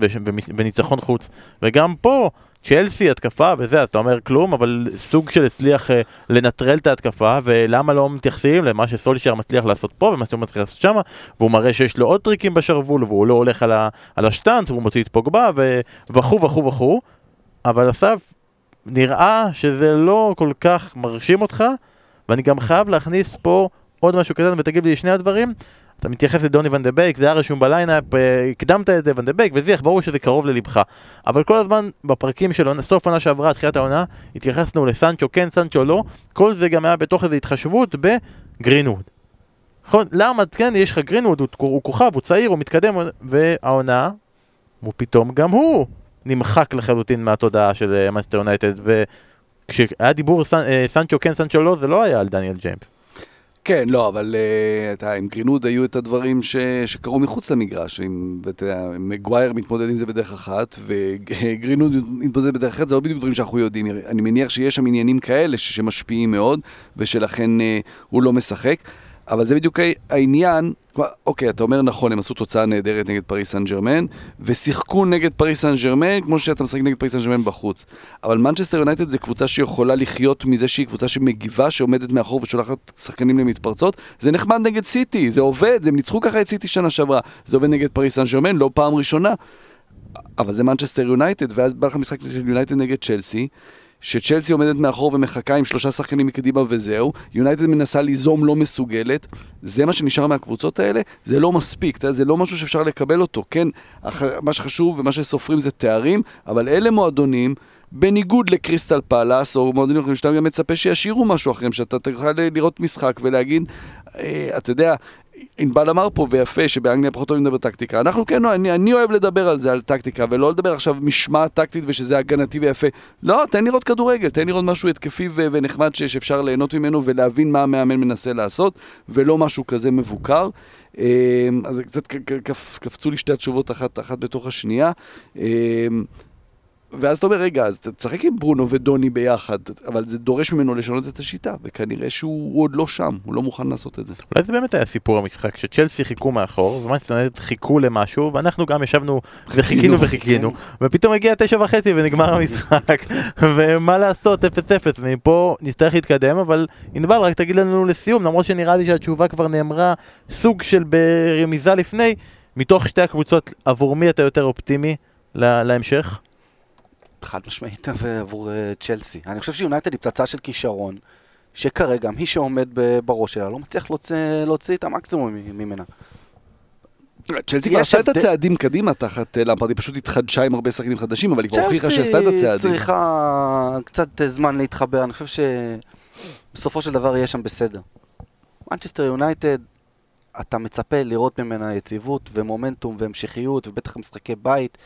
וניצחון חוץ. וגם פה, צ'לסי התקפה וזה, אתה אומר כלום, אבל סוג של הצליח uh, לנטרל את ההתקפה, ולמה לא מתייחסים למה שסולשייר מצליח לעשות פה ומה שהוא מצליח לעשות שם, והוא מראה שיש לו עוד טריקים בשרוול, והוא לא הולך על, ה, על השטאנץ, והוא מוציא את פוגבה, וכו' וכו' וכו', אבל אסף, נראה שזה לא כל כך מרשים אותך, ואני גם חייב להכניס פה עוד משהו קטן ותגיד לי שני הדברים. אתה מתייחס לדוני ון דה בייק, זה היה רשום ב line-up, אה, הקדמת את זה, ון דה בייק וזיח, ברור שזה קרוב ללבך. אבל כל הזמן בפרקים של סוף עונה שעברה, תחילת העונה, התייחסנו לסנצ'ו כן, סנצ'ו לא, כל זה גם היה בתוך איזו התחשבות בגרינווד. נכון? למה, כן, יש לך גרינווד, הוא, הוא כוכב, הוא צעיר, הוא מתקדם, והעונה, הוא פתאום גם הוא נמחק לחלוטין מהתודעה של מנצ'סטר יונייטד, כשהיה דיבור סנ, אה, סנצ'ו כן, סנצ'ו לא, זה לא היה על דניאל ג'יימס. כן, לא, אבל uh, אתה, עם גרינוד היו את הדברים ש, שקרו מחוץ למגרש, ואתה, מגווייר מתמודד עם זה בדרך אחת, וגרינוד מתמודד בדרך אחרת, זה לא בדיוק דברים שאנחנו יודעים. אני מניח שיש שם עניינים כאלה שמשפיעים מאוד, ושלכן uh, הוא לא משחק. אבל זה בדיוק העניין, אוקיי, אתה אומר נכון, הם עשו תוצאה נהדרת נגד פריס סן ג'רמן, ושיחקו נגד פריס סן ג'רמן כמו שאתה משחק נגד פריס סן ג'רמן בחוץ. אבל מנצ'סטר יונייטד זה קבוצה שיכולה לחיות מזה שהיא קבוצה שמגיבה, שעומדת מאחור ושולחת שחקנים למתפרצות. זה נחמד נגד סיטי, זה עובד, הם ניצחו ככה את סיטי שנה שעברה. זה עובד נגד פריס סן ג'רמן, לא פעם ראשונה. אבל זה מנצ'סטר יונייטד, ואז בא לך משחק של יונייטד נגד צ'לסי. שצ'לסי עומדת מאחור ומחכה עם שלושה שחקנים מקדימה וזהו, יונייטד מנסה ליזום לא מסוגלת, זה מה שנשאר מהקבוצות האלה, זה לא מספיק, אתה יודע, זה לא משהו שאפשר לקבל אותו, כן, מה שחשוב ומה שסופרים זה תארים, אבל אלה מועדונים בניגוד לקריסטל פאלאס, או מועדונים אחרים שאתה גם מצפה שישאירו משהו אחרים, שאתה תוכל לראות משחק ולהגיד, אה, אתה יודע, ענבל אמר פה ויפה שבאנגליה פחות אוהבים לדבר טקטיקה. אנחנו כן, אני, אני אוהב לדבר על זה, על טקטיקה, ולא לדבר עכשיו משמעת טקטית ושזה הגנתי ויפה. לא, תן לראות כדורגל, תן לראות משהו התקפי ו- ונחמד ש- שאפשר ליהנות ממנו ולהבין מה המאמן מנסה לעשות, ולא משהו כזה מבוקר. אמ, אז קצת קפצו לי שתי התשובות אחת, אחת בתוך השנייה. ואז אתה אומר, רגע, אז תשחק עם ברונו ודוני ביחד, אבל זה דורש ממנו לשנות את השיטה, וכנראה שהוא עוד לא שם, הוא לא מוכן לעשות את זה. אולי זה באמת היה סיפור המשחק, שצ'לסי חיכו מאחור, ומאנסטר חיכו למשהו, ואנחנו גם ישבנו וחיכינו וחיכינו. ופתאום הגיע תשע וחצי ונגמר המשחק, ומה לעשות, אפס אפס, ומפה נצטרך להתקדם, אבל ענבל, רק תגיד לנו לסיום, למרות שנראה לי שהתשובה כבר נאמרה סוג של ברמיזה לפני, מתוך שתי הקבוצות, עבור מי אתה יותר אופטימי להמשך? חד משמעית עבור אה, צ'לסי. אני חושב שיונייטד היא פצצה של כישרון, שכרגע מי שעומד בראש שלה לא מצליח להוציא, להוציא את המקסימום ממנה. צ'לסי כבר עשתה את הצעדים קדימה תחת אה, למפרד, היא פשוט התחדשה עם הרבה שחקנים חדשים, אבל היא כבר הוכיחה שעשתה את הצעדים. צ'לסי צריכה קצת אה, זמן להתחבר, אני חושב שבסופו של דבר יהיה שם בסדר. מנצ'סטר יונייטד, אתה מצפה לראות ממנה יציבות ומומנטום והמשכיות, ובטח משחקי בית.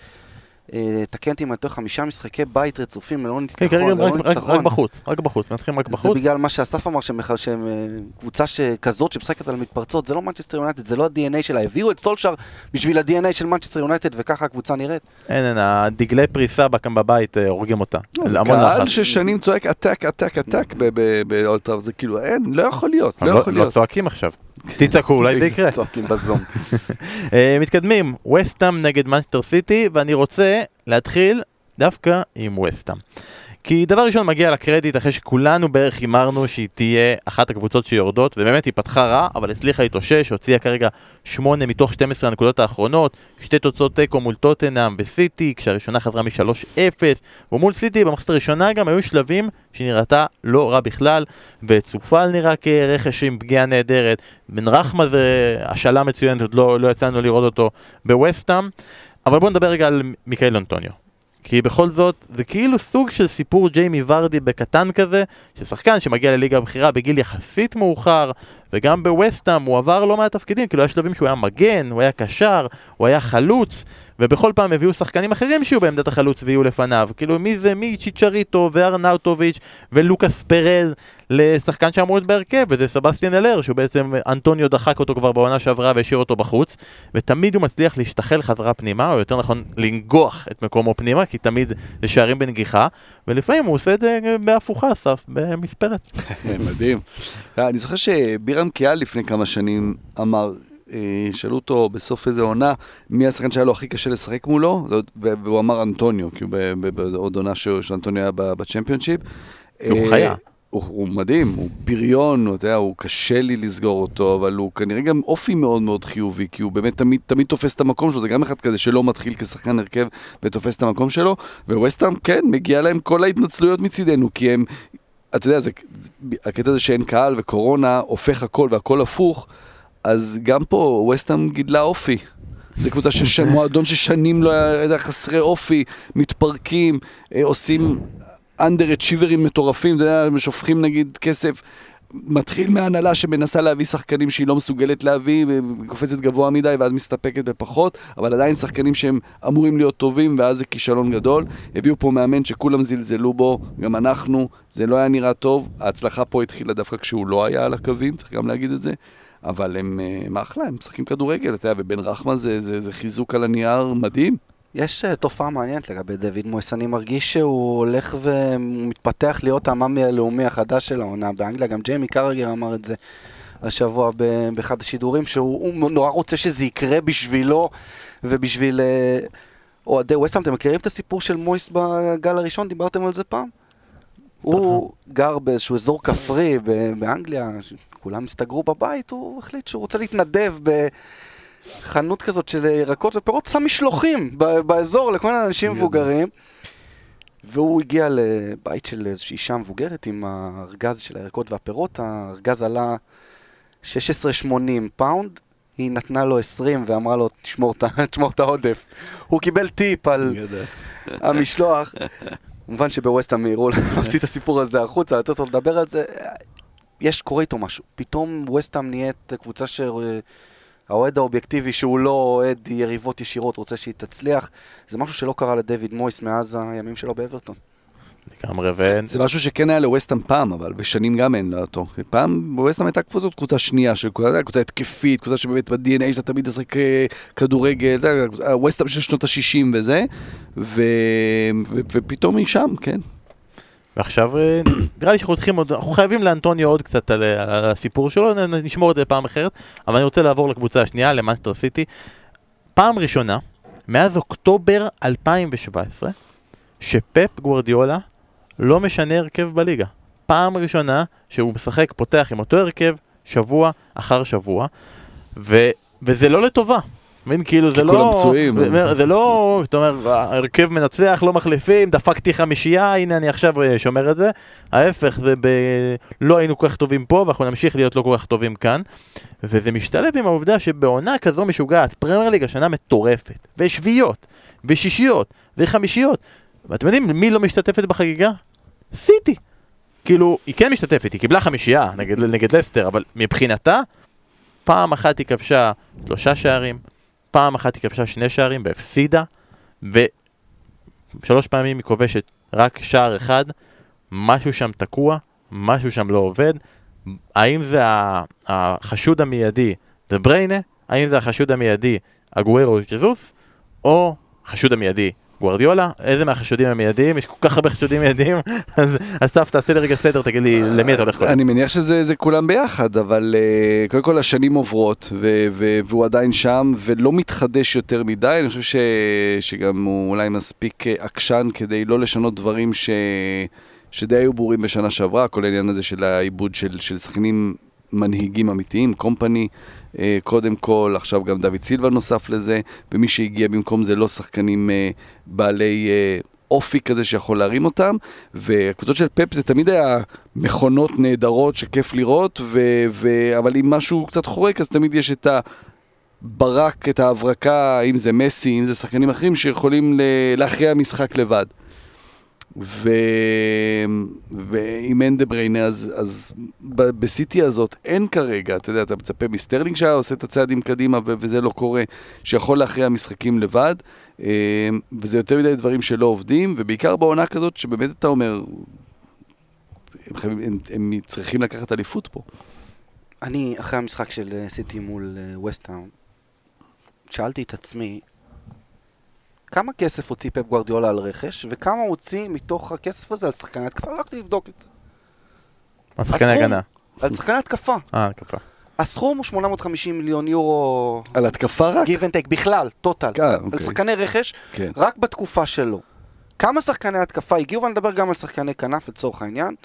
אה, תקן אותי אם אני טועה, חמישה משחקי בית רצופים ללא ניצחון. כן, כרגע רק בחוץ, רק בחוץ, מנצחים רק בחוץ. זה בגלל מה שאסף אמר, שהם אה, קבוצה כזאת שמשחקת על מתפרצות, זה לא מנצ'סטר יונייטד, זה לא ה-DNA שלה. הביאו את סולשייר בשביל ה-DNA של מנצ'סטר יונייטד, וככה הקבוצה נראית. אין, אין, הדגלי פריסה כאן בבית אה, הורגים אותה. זה קהל ששנים צועק עתק, עתק, עתק באולטראב, זה כאילו, אין, לא יכול להיות, לא, לא יכול להיות. לא צועקים עכשיו. תצעקו, אולי זה יקרה. צועקים בזום. מתקדמים, ווסטהאם נגד מנצ'סטר סיטי, ואני רוצה להתחיל דווקא עם ווסטהאם. כי דבר ראשון מגיע לקרדיט אחרי שכולנו בערך הימרנו שהיא תהיה אחת הקבוצות שיורדות ובאמת היא פתחה רע אבל הצליחה להתאושש, הוציאה כרגע 8 מתוך 12 הנקודות האחרונות שתי תוצאות תיקו מול טוטנאם וסיטי כשהראשונה חזרה מ-3-0 ומול סיטי במחצית הראשונה גם היו שלבים שנראתה לא רע בכלל וצופל נראה כרכש עם פגיעה נהדרת בן רחמה זה השאלה מצוינת עוד לא, לא יצאנו לראות אותו בווסטאם אבל בואו נדבר רגע על מיכאל אנטוניו. כי בכל זאת, זה כאילו סוג של סיפור ג'יימי ורדי בקטן כזה, ששחקן שמגיע לליגה הבכירה בגיל יחסית מאוחר, וגם בווסטהאם הוא עבר לא מעט תפקידים, כאילו היה שלבים שהוא היה מגן, הוא היה קשר, הוא היה חלוץ, ובכל פעם הביאו שחקנים אחרים שיהיו בעמדת החלוץ ויהיו לפניו. כאילו מי זה מי צ'יצ'ריטו וארנאוטוביץ' ולוקאס פרז לשחקן שאמור להיות בהרכב, וזה סבסטיאן אלר, שהוא בעצם, אנטוניו דחק אותו כבר בעונה שעברה והשאיר אותו בחוץ, ותמיד הוא מצליח להשתחל חזרה פנימה, או יותר נכון לנגוח את מקומו פנימה, כי תמיד זה שערים בנגיחה, ולפעמים הוא עושה את זה בהפוכה, סף, במספרת. מדהים. אני זוכר שבירם קיאל לפני כמה שנים אמר, אה, שאלו אותו בסוף איזה עונה, מי השחקן שהיה לו הכי קשה לשחק מולו, והוא אמר אנטוניו, כי הוא בעוד עונה שאנטוניו היה בצ'מפיונשיפ. הוא אה, חיה. הוא, הוא מדהים, הוא פריון, הוא, יודע, הוא קשה לי לסגור אותו, אבל הוא כנראה גם אופי מאוד מאוד חיובי, כי הוא באמת תמיד, תמיד תופס את המקום שלו, זה גם אחד כזה שלא מתחיל כשחקן הרכב ותופס את המקום שלו, וווסטהאם, כן, מגיע להם כל ההתנצלויות מצידנו, כי הם, אתה יודע, זה, הקטע הזה שאין קהל וקורונה הופך הכל והכל הפוך, אז גם פה ווסטהאם גידלה אופי. זה קבוצה של מועדון ששנים לא היה חסרי אופי, מתפרקים, אה, עושים אנדר אצ'יברים מטורפים, אתה יודע, שופכים נגיד כסף. מתחיל מהנהלה שמנסה להביא שחקנים שהיא לא מסוגלת להביא, קופצת גבוה מדי ואז מסתפקת בפחות, אבל עדיין שחקנים שהם אמורים להיות טובים ואז זה כישלון גדול. הביאו פה מאמן שכולם זלזלו בו, גם אנחנו, זה לא היה נראה טוב. ההצלחה פה התחילה דווקא כשהוא לא היה על הקווים, צריך גם להגיד את זה. אבל הם, הם אחלה, הם משחקים כדורגל, אתה יודע, ובן רחמן זה, זה, זה חיזוק על הנייר מדהים. יש uh, תופעה מעניינת לגבי דוד מויס, אני מרגיש שהוא הולך ומתפתח להיות המאמי הלאומי החדש של העונה באנגליה, גם ג'יימי קרגר אמר את זה השבוע באחד השידורים, שהוא נורא רוצה שזה יקרה בשבילו ובשביל uh, אוהדי ווסטהאם. אתם מכירים את הסיפור של מויס בגל הראשון? דיברתם על זה פעם? הוא גר באיזשהו אזור כפרי באנגליה, כולם הסתגרו בבית, הוא החליט שהוא רוצה להתנדב ב... חנות כזאת של ירקות ופירות, שם משלוחים באזור לכל מיני אנשים מבוגרים. והוא הגיע לבית של איזושהי אישה מבוגרת עם הארגז של הירקות והפירות, הארגז עלה 16.80 פאונד, היא נתנה לו 20 ואמרה לו, תשמור את העודף. הוא קיבל טיפ על המשלוח. כמובן שבווסטהאם מיהרו להוציא את הסיפור הזה החוצה, לתת לו לדבר על זה. יש, קורה איתו משהו. פתאום ווסטהאם נהיית קבוצה ש... האוהד האובייקטיבי שהוא לא אוהד יריבות ישירות, רוצה שהיא תצליח. זה משהו שלא קרה לדיוויד מויס מאז הימים שלו באברטון. לגמרי, ו... זה משהו שכן היה לווסטהאם פעם, אבל בשנים גם אין אותו. פעם ווסטהאם הייתה קבוצה, קבוצה שנייה, של קבוצה התקפית, קבוצה שבאמת ב-DNA שלה תמיד לשחק אה, כדורגל, ווסטהאם של שנות ה-60 וזה, ו... ו... ופתאום היא שם, כן. ועכשיו אה, נראה לי שאנחנו צריכים עוד, אנחנו חייבים לאנטוניו עוד קצת על, על הסיפור שלו, נשמור את זה פעם אחרת, אבל אני רוצה לעבור לקבוצה השנייה, למנצ'סטר סיטי. פעם ראשונה, מאז אוקטובר 2017, שפפ גוורדיולה לא משנה הרכב בליגה. פעם ראשונה שהוא משחק, פותח עם אותו הרכב, שבוע אחר שבוע, ו, וזה לא לטובה. מבין, כאילו זה לא... כולם פצועים. זה לא, זאת אומרת, הרכב מנצח, לא מחליפים, דפקתי חמישייה, הנה אני עכשיו אה, שומר את זה. ההפך, זה ב... לא היינו כל כך טובים פה, ואנחנו נמשיך להיות לא כל כך טובים כאן. וזה משתלב עם העובדה שבעונה כזו משוגעת, פרמייר ליג השנה מטורפת, ושביעיות, ושישיות, וחמישיות. ואתם יודעים מי לא משתתפת בחגיגה? סיטי. כאילו, היא כן משתתפת, היא קיבלה חמישייה נגד, נגד לסטר, אבל מבחינתה, פעם אחת היא כבשה שלושה שערים, פעם אחת היא כבשה שני שערים והפסידה, ושלוש פעמים היא כובשת רק שער אחד, משהו שם תקוע, משהו שם לא עובד. האם זה החשוד המיידי דה בריינה? האם זה החשוד המיידי אגוורו ג'זוס? או חשוד המיידי גוורדיולה, איזה מהחשודים המיידיים? יש כל כך הרבה חשודים מיידיים, אז אסף תעשה לי רגע סדר, תגיד לי למי אתה הולך קודם. אני מניח שזה כולם ביחד, אבל uh, קודם כל השנים עוברות, והוא עדיין שם, ולא מתחדש יותר מדי, אני חושב שגם הוא אולי מספיק אה, עקשן כדי לא לשנות דברים. שדי היו ברורים בשנה שעברה, כל העניין הזה של העיבוד של שחקנים מנהיגים אמיתיים, קומפני. אה, קודם כל, עכשיו גם דוד סילבה נוסף לזה, ומי שהגיע במקום זה לא שחקנים אה, בעלי אה, אופי כזה שיכול להרים אותם, והקבוצות של פפ זה תמיד היה מכונות נהדרות שכיף לראות, ו- ו- אבל אם משהו קצת חורק אז תמיד יש את ה... ברק, את ההברקה, אם זה מסי, אם זה שחקנים אחרים שיכולים להכריע משחק לבד. ו... ואם אין דה בריינה, אז, אז בסיטי הזאת אין כרגע, אתה יודע, אתה מצפה מסטרלינג שהיה עושה את הצעדים קדימה ו- וזה לא קורה, שיכול להכריע משחקים לבד, אה, וזה יותר מדי דברים שלא עובדים, ובעיקר בעונה כזאת שבאמת אתה אומר, הם, חייבים, הם, הם צריכים לקחת אליפות פה. אני, אחרי המשחק של אה, סיטי מול אה, שאלתי את עצמי, כמה כסף הוציא פפ גוורדיולה על רכש, וכמה הוא הוציא מתוך הכסף הזה על שחקני התקפה? הלכתי לבדוק את זה. על שחקני הגנה. על שחקני התקפה. אה, התקפה. הסכום הוא 850 מיליון יורו... על התקפה רק? Give and take, בכלל, טוטל. כן, על אוקיי. שחקני רכש, כן. רק בתקופה שלו. כמה שחקני התקפה הגיעו, ואני מדבר גם על שחקני כנף לצורך העניין.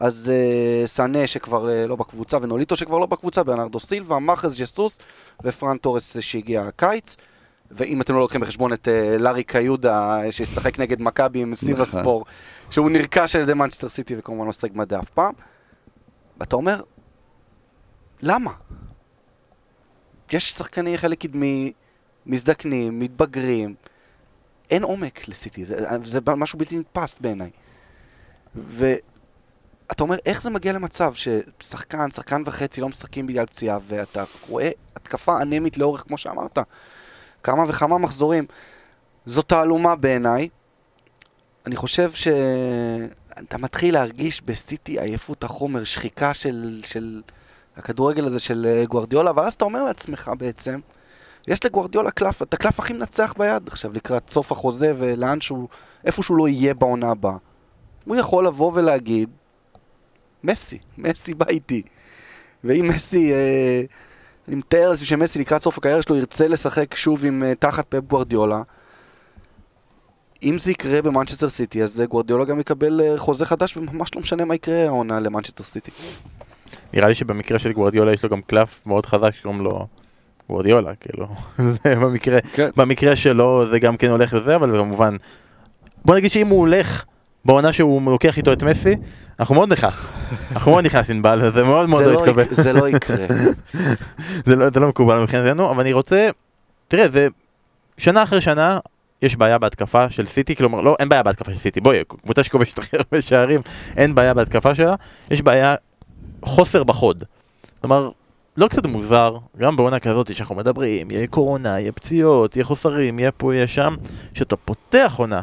אז uh, סאנה שכבר uh, לא בקבוצה, ונוליטו שכבר לא בקבוצה, ברנרדו סילבה, מאחז ג'סוס ופרן תורס שהגיע הקיץ. ואם אתם לא לוקחים בחשבון את uh, לארי קיודה, שישחק נגד מכבי עם נכון. הספור, שהוא נרכש על ידי מנצ'סטר סיטי וכמובן לא שחק מדע אף פעם, ואתה אומר, למה? יש שחקני חלק קדמי, מזדקנים, מתבגרים, אין עומק לסיטי, זה, זה משהו בלתי נתפס בעיניי. אתה אומר, איך זה מגיע למצב ששחקן, שחקן וחצי לא משחקים בגלל פציעה, ואתה רואה התקפה אנמית לאורך, כמו שאמרת, כמה וכמה מחזורים. זו תעלומה בעיניי. אני חושב שאתה מתחיל להרגיש בסיטי עייפות החומר, שחיקה של, של הכדורגל הזה של אה, גוארדיולה, אבל אז אתה אומר לעצמך בעצם, יש לגוארדיולה קלף, את הקלף הכי מנצח ביד עכשיו לקראת סוף החוזה ולאן שהוא, איפה שהוא לא יהיה בעונה הבאה. הוא יכול לבוא ולהגיד, מסי, מסי בא איתי. ואם מסי, אה, אני מתאר לעצמי שמסי לקראת סוף הקריירה שלו ירצה לשחק שוב עם אה, תחת פפ גוארדיולה, אם זה יקרה במנצ'סטר סיטי, אז אה, גוארדיולה גם יקבל אה, חוזה חדש, וממש לא משנה מה יקרה העונה למנצ'סטר סיטי. נראה לי שבמקרה של גוורדיולה יש לו גם קלף מאוד חזק שקוראים לו גוורדיולה, כאילו, זה במקרה, כן. במקרה שלו זה גם כן הולך לזה, אבל כמובן, בוא נגיד שאם הוא הולך בעונה שהוא לוקח איתו את מסי, אנחנו מאוד נכנס, אנחנו מאוד נכנס ענבל, זה מאוד מאוד לא לא יתקבל, יק- זה לא יקרה. זה לא- זה לא מקובל מבחינתנו, אבל אני רוצה, תראה, זה שנה אחרי שנה. יש בעיה בהתקפה של סיטי, כלומר, לא, אין בעיה בהתקפה של סיטי, בואי, קבוצה שכובשת הכי הרבה שערים, אין בעיה בהתקפה שלה, יש בעיה חוסר בחוד. כלומר, לא קצת מוזר, גם בעונה כזאת שאנחנו מדברים, יהיה קורונה, יהיה פציעות, יהיה חוסרים, יהיה פה, יהיה שם, שאתה פותח עונה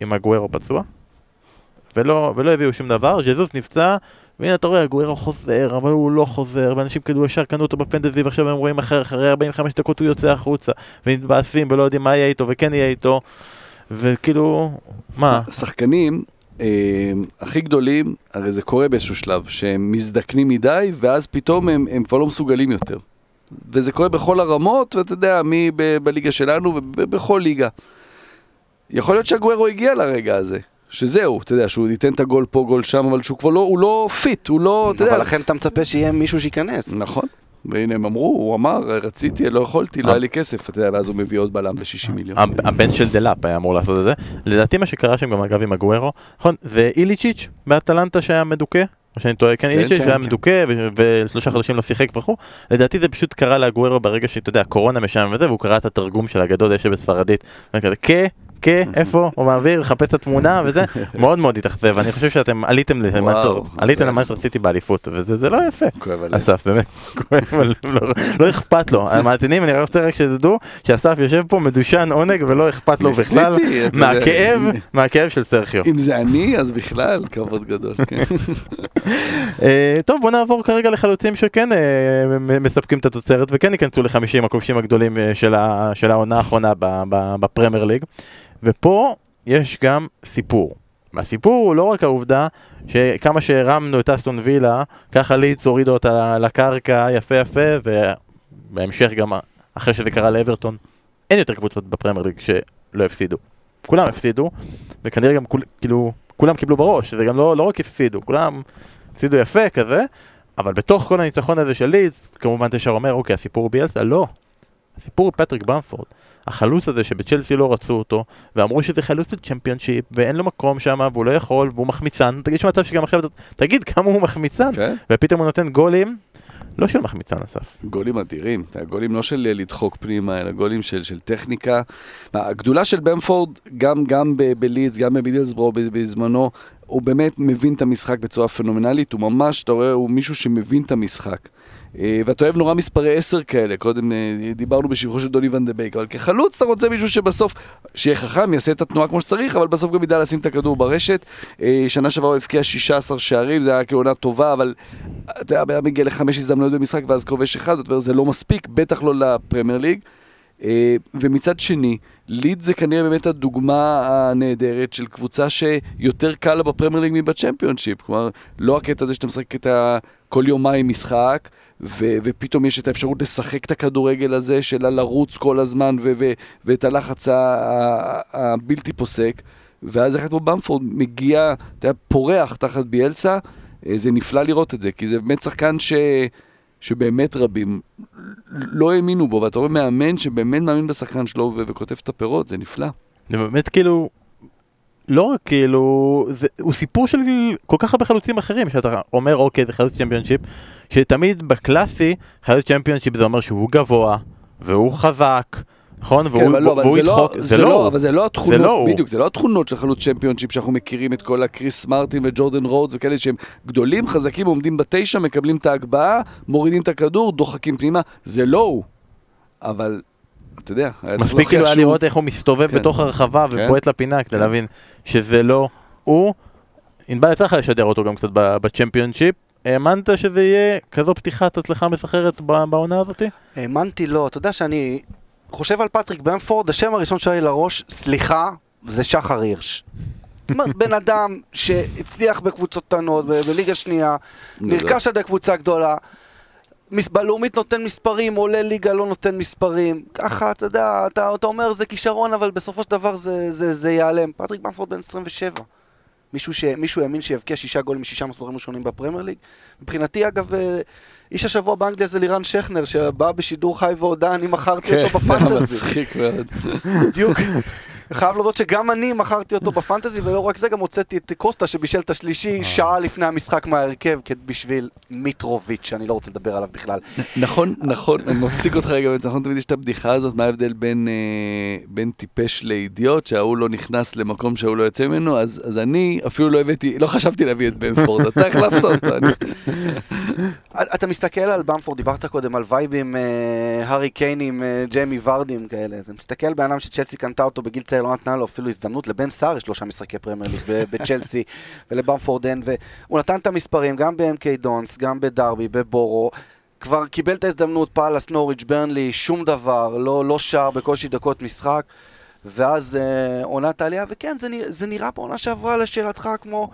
עם הגוארו פצוע, ולא, ולא הביאו שום דבר, ז'זוס נפצע, והנה אתה רואה, הגוארו חוזר, אבל הוא לא חוזר, ואנשים כאילו ישר קנו אותו בפנטזי, ועכשיו הם רואים אחרי, אחרי 45 דקות הוא יוצא החוצה, ומתבאסים ולא יודעים מה יהיה איתו וכן יהיה איתו, וכאילו, מה? השחקנים אה, הכי גדולים, הרי זה קורה באיזשהו שלב, שהם מזדקנים מדי, ואז פתאום הם, הם כבר לא מסוגלים יותר. וזה קורה בכל הרמות, ואתה יודע, מי ב- בליגה שלנו ובכל ליגה. יכול להיות שאגוארו הגיע לרגע הזה. שזהו, אתה יודע, שהוא ייתן את הגול פה, גול שם, אבל שהוא כבר לא, הוא לא fit, הוא לא, אתה יודע. אבל לכן אתה מצפה שיהיה מישהו שייכנס. נכון. והנה הם אמרו, הוא אמר, רציתי, לא יכולתי, לא היה לי כסף, אתה יודע, ואז הוא מביא עוד בלם ב-60 מיליון. הב- הבן של דלאפ היה אמור לעשות את זה. לדעתי מה שקרה שם גם אגב עם אגוארו, נכון, זה איליצ'יץ' באטלנטה שהיה מדוכא. או שאני טועה, כן, כן, איליצ'יץ' כן, שהיה כן. מדוכא ושלושה חודשים לא שיחק וכו'. לדעתי זה פשוט קרה לגוארו ברגע שאתה יודע, קורונה משם וזה, והוא קרא את התרגום של הגדול יש בספרדית. וכזה, כ, כ, איפה, הוא מעביר, מחפש את התמונה וזה, מאוד מאוד התאכזב, אני חושב שאתם עליתם למאסטר, עליתם למאסטר סיטי באליפות, וזה זה לא יפה. אסף, באמת, לא- לא אכפת לו. המאזינים, אני רוצה רק שתדעו שאסף יושב פה מדושן עונג ולא אכפת לו בכלל. מהכאב, מהכאב של סרחיו. אם זה אני, אז בכלל, כבוד גדול, כן. אה, טוב, בוא נעבור כרגע לחלוצים שכן אה, מספקים את התוצרת וכן ייכנסו לחמישים הכובשים הגדולים אה, של העונה האחרונה בפרמייר ליג. ופה יש גם סיפור. והסיפור הוא לא רק העובדה שכמה שהרמנו את אסטון וילה, ככה לידס הורידו אותה לקרקע יפה יפה, ובהמשך גם אחרי שזה קרה לאברטון, אין יותר קבוצות בפרמייר ליג שלא הפסידו. כולם הפסידו, וכנראה גם כול, כאילו, כולם קיבלו בראש, זה גם לא, לא רק הפסידו, כולם הפסידו יפה כזה, אבל בתוך כל הניצחון הזה של לידס, כמובן תשר אומר, אוקיי, הסיפור הוא ביאלסה, לא. הסיפור הוא פטריק במפורד. החלוץ הזה שבצ'לסי לא רצו אותו, ואמרו שזה חלוץ של צ'מפיונשיפ, ואין לו מקום שם, והוא לא יכול, והוא מחמיצן. תגיד יש מצב שגם עכשיו, תגיד כמה הוא מחמיצן, כן? ופתאום הוא נותן גולים, לא של מחמיצן אסף. גולים אדירים, גולים לא של לדחוק פנימה, אלא גולים של, של טכניקה. הגדולה של במפורד, גם, גם בלידס, גם בבידלסברו ב- בזמנו, הוא באמת מבין את המשחק בצורה פנומנלית, הוא ממש, אתה רואה, הוא מישהו שמבין את המשחק. אה, ואתה אוהב נורא מספרי 10 כאלה, קודם אה, דיברנו בשבחו של דוני ון דה בייק, אבל כחלוץ אתה רוצה מישהו שבסוף, שיהיה חכם, יעשה את התנועה כמו שצריך, אבל בסוף גם ידע לשים את הכדור ברשת. אה, שנה שעברה הוא הבקיע 16 שערים, זה היה כעונה טובה, אבל אתה יודע, היה מגיע לחמש הזדמנויות במשחק ואז כובש אחד, זאת אומרת, זה לא מספיק, בטח לא לפרמייר ליג. ומצד שני, ליד זה כנראה באמת הדוגמה הנהדרת של קבוצה שיותר קל לה בפרמייר ליג מבצ'מפיונשיפ. כלומר, לא הקטע הזה שאתה משחק את ה... כל יומיים משחק, ו- ופתאום יש את האפשרות לשחק את הכדורגל הזה של לרוץ כל הזמן, ו- ו- ואת הלחץ הבלתי פוסק. ואז אחד כמו במפורד מגיע, אתה יודע, פורח תחת ביאלסה, אה, זה נפלא לראות את זה, כי זה באמת שחקן ש... שבאמת רבים לא האמינו בו, ואתה רואה מאמן שבאמת מאמין בשחקן שלו ו- וכותב את הפירות, זה נפלא. זה באמת כאילו, לא רק כאילו, זה, הוא סיפור של כל כך הרבה חלוצים אחרים, שאתה אומר אוקיי זה חלוץ צ'מפיונשיפ, שתמיד בקלאסי חלוץ צ'מפיונשיפ זה אומר שהוא גבוה, והוא חזק, נכון? כן, אבל לא, והוא זה לא, ידחוק, זה לא, אבל זה לא זה התכונות, לא הוא. בדיוק, זה לא התכונות של חלוץ צ'מפיונשיפ שאנחנו מכירים את כל הקריס מרטין וג'ורדן רודס וכאלה שהם גדולים, חזקים, עומדים בתשע, מקבלים את ההגבהה, מורידים את הכדור, דוחקים פנימה, זה לא הוא. אבל, אתה יודע, מספיק כאילו היה לראות איך הוא מסתובב כן. בתוך הרחבה כן. ובועט לפינה כדי להבין שזה לא הוא. ענבל יצא לך לשדר אותו גם קצת בצ'מפיונשיפ. האמנת שזה יהיה כזו פתיחת הצלחה מסחררת בעונה הזאתי? האמנתי לו, אתה יודע שאני חושב על פטריק במפורד, השם הראשון שהיה לי לראש, סליחה, זה שחר הירש. בן אדם שהצליח בקבוצות קטנות, בליגה שנייה, נרכש על ידי קבוצה גדולה, בלאומית נותן מספרים, עולה ליגה לא נותן מספרים. ככה, אתה יודע, אתה, אתה אומר זה כישרון, אבל בסופו של דבר זה, זה, זה ייעלם. פטריק במפורד בן 27. מישהו, ש, מישהו האמין שיבקיע שישה גולים משישה מחזורים ראשונים בפרמייר ליג? מבחינתי, אגב, אה, איש השבוע באנגליה זה לירן שכנר, שבא בשידור חי והודה, אני מכרתי כן, אותו בפנטזי. מצחיק מאוד. בדיוק. חייב להודות שגם אני מכרתי אותו בפנטזי, ולא רק זה, גם הוצאתי את קוסטה שבישל את השלישי שעה לפני המשחק מההרכב, בשביל מיטרוביץ', שאני לא רוצה לדבר עליו בכלל. נכון, נכון, אני מפסיק אותך רגע, נכון תמיד יש את הבדיחה הזאת, מה ההבדל בין, אה, בין טיפש לאידיוט, שההוא לא נכנס למקום שההוא לא יוצא ממנו, אז, אני אפילו לא הבאתי, לא חשבתי להביא את בנפורד, אתה החלפת אותו. אתה מסתכל על במפורד, דיברת קודם על וייבים, אה, הארי קיינים, אה, ג'יימי ורדים כאלה. אתה מסתכל באדם שצ'לסי קנתה אותו בגיל צעיר, לא נתנה לו אפילו הזדמנות, לבן סהר יש שלושה משחקי פרמייר ליג בצ'לסי ולבמפורד אין, והוא נתן את המספרים גם ב-MK דונס, גם בדרבי, בבורו. כבר קיבל את ההזדמנות, פאלאס, נוריץ', ברנלי, שום דבר, לא, לא שער, בקושי דקות משחק. ואז אה, עונת העלייה, וכן, זה, נרא- זה נראה בעונה שעברה לשאלתך כמו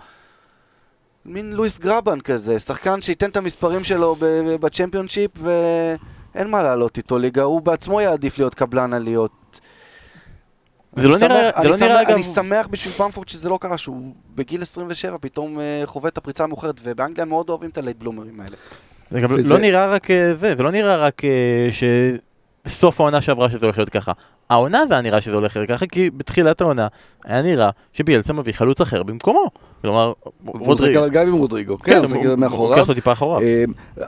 מין לואיס גרבן כזה, שחקן שייתן את המספרים שלו בצ'מפיונשיפ ואין מה לעלות איתו ליגה, הוא בעצמו יעדיף להיות קבלן עליות. זה לא נראה- זה אני לא נראה, אגב- אני שמח בשביל פמפורד שזה לא קרה, שהוא בגיל 27 פתאום אה, חווה את הפריצה המאוחרת, ובאנגליה מאוד אוהבים את הלייט בלומרים האלה. זה גם וזה- לא נראה רק אה, זה, זה לא נראה רק אה, שסוף העונה שעברה שזה הולך להיות ככה. העונה זה היה נראה שזה הולך להיות ככה, כי בתחילת העונה היה נראה שביאלסה מביא חלוץ אחר במקומו. כלומר, אבל גם עם רודריגו, כן, הוא משחק הוא מאחוריו. לוקח אותו טיפה אחורה. אה,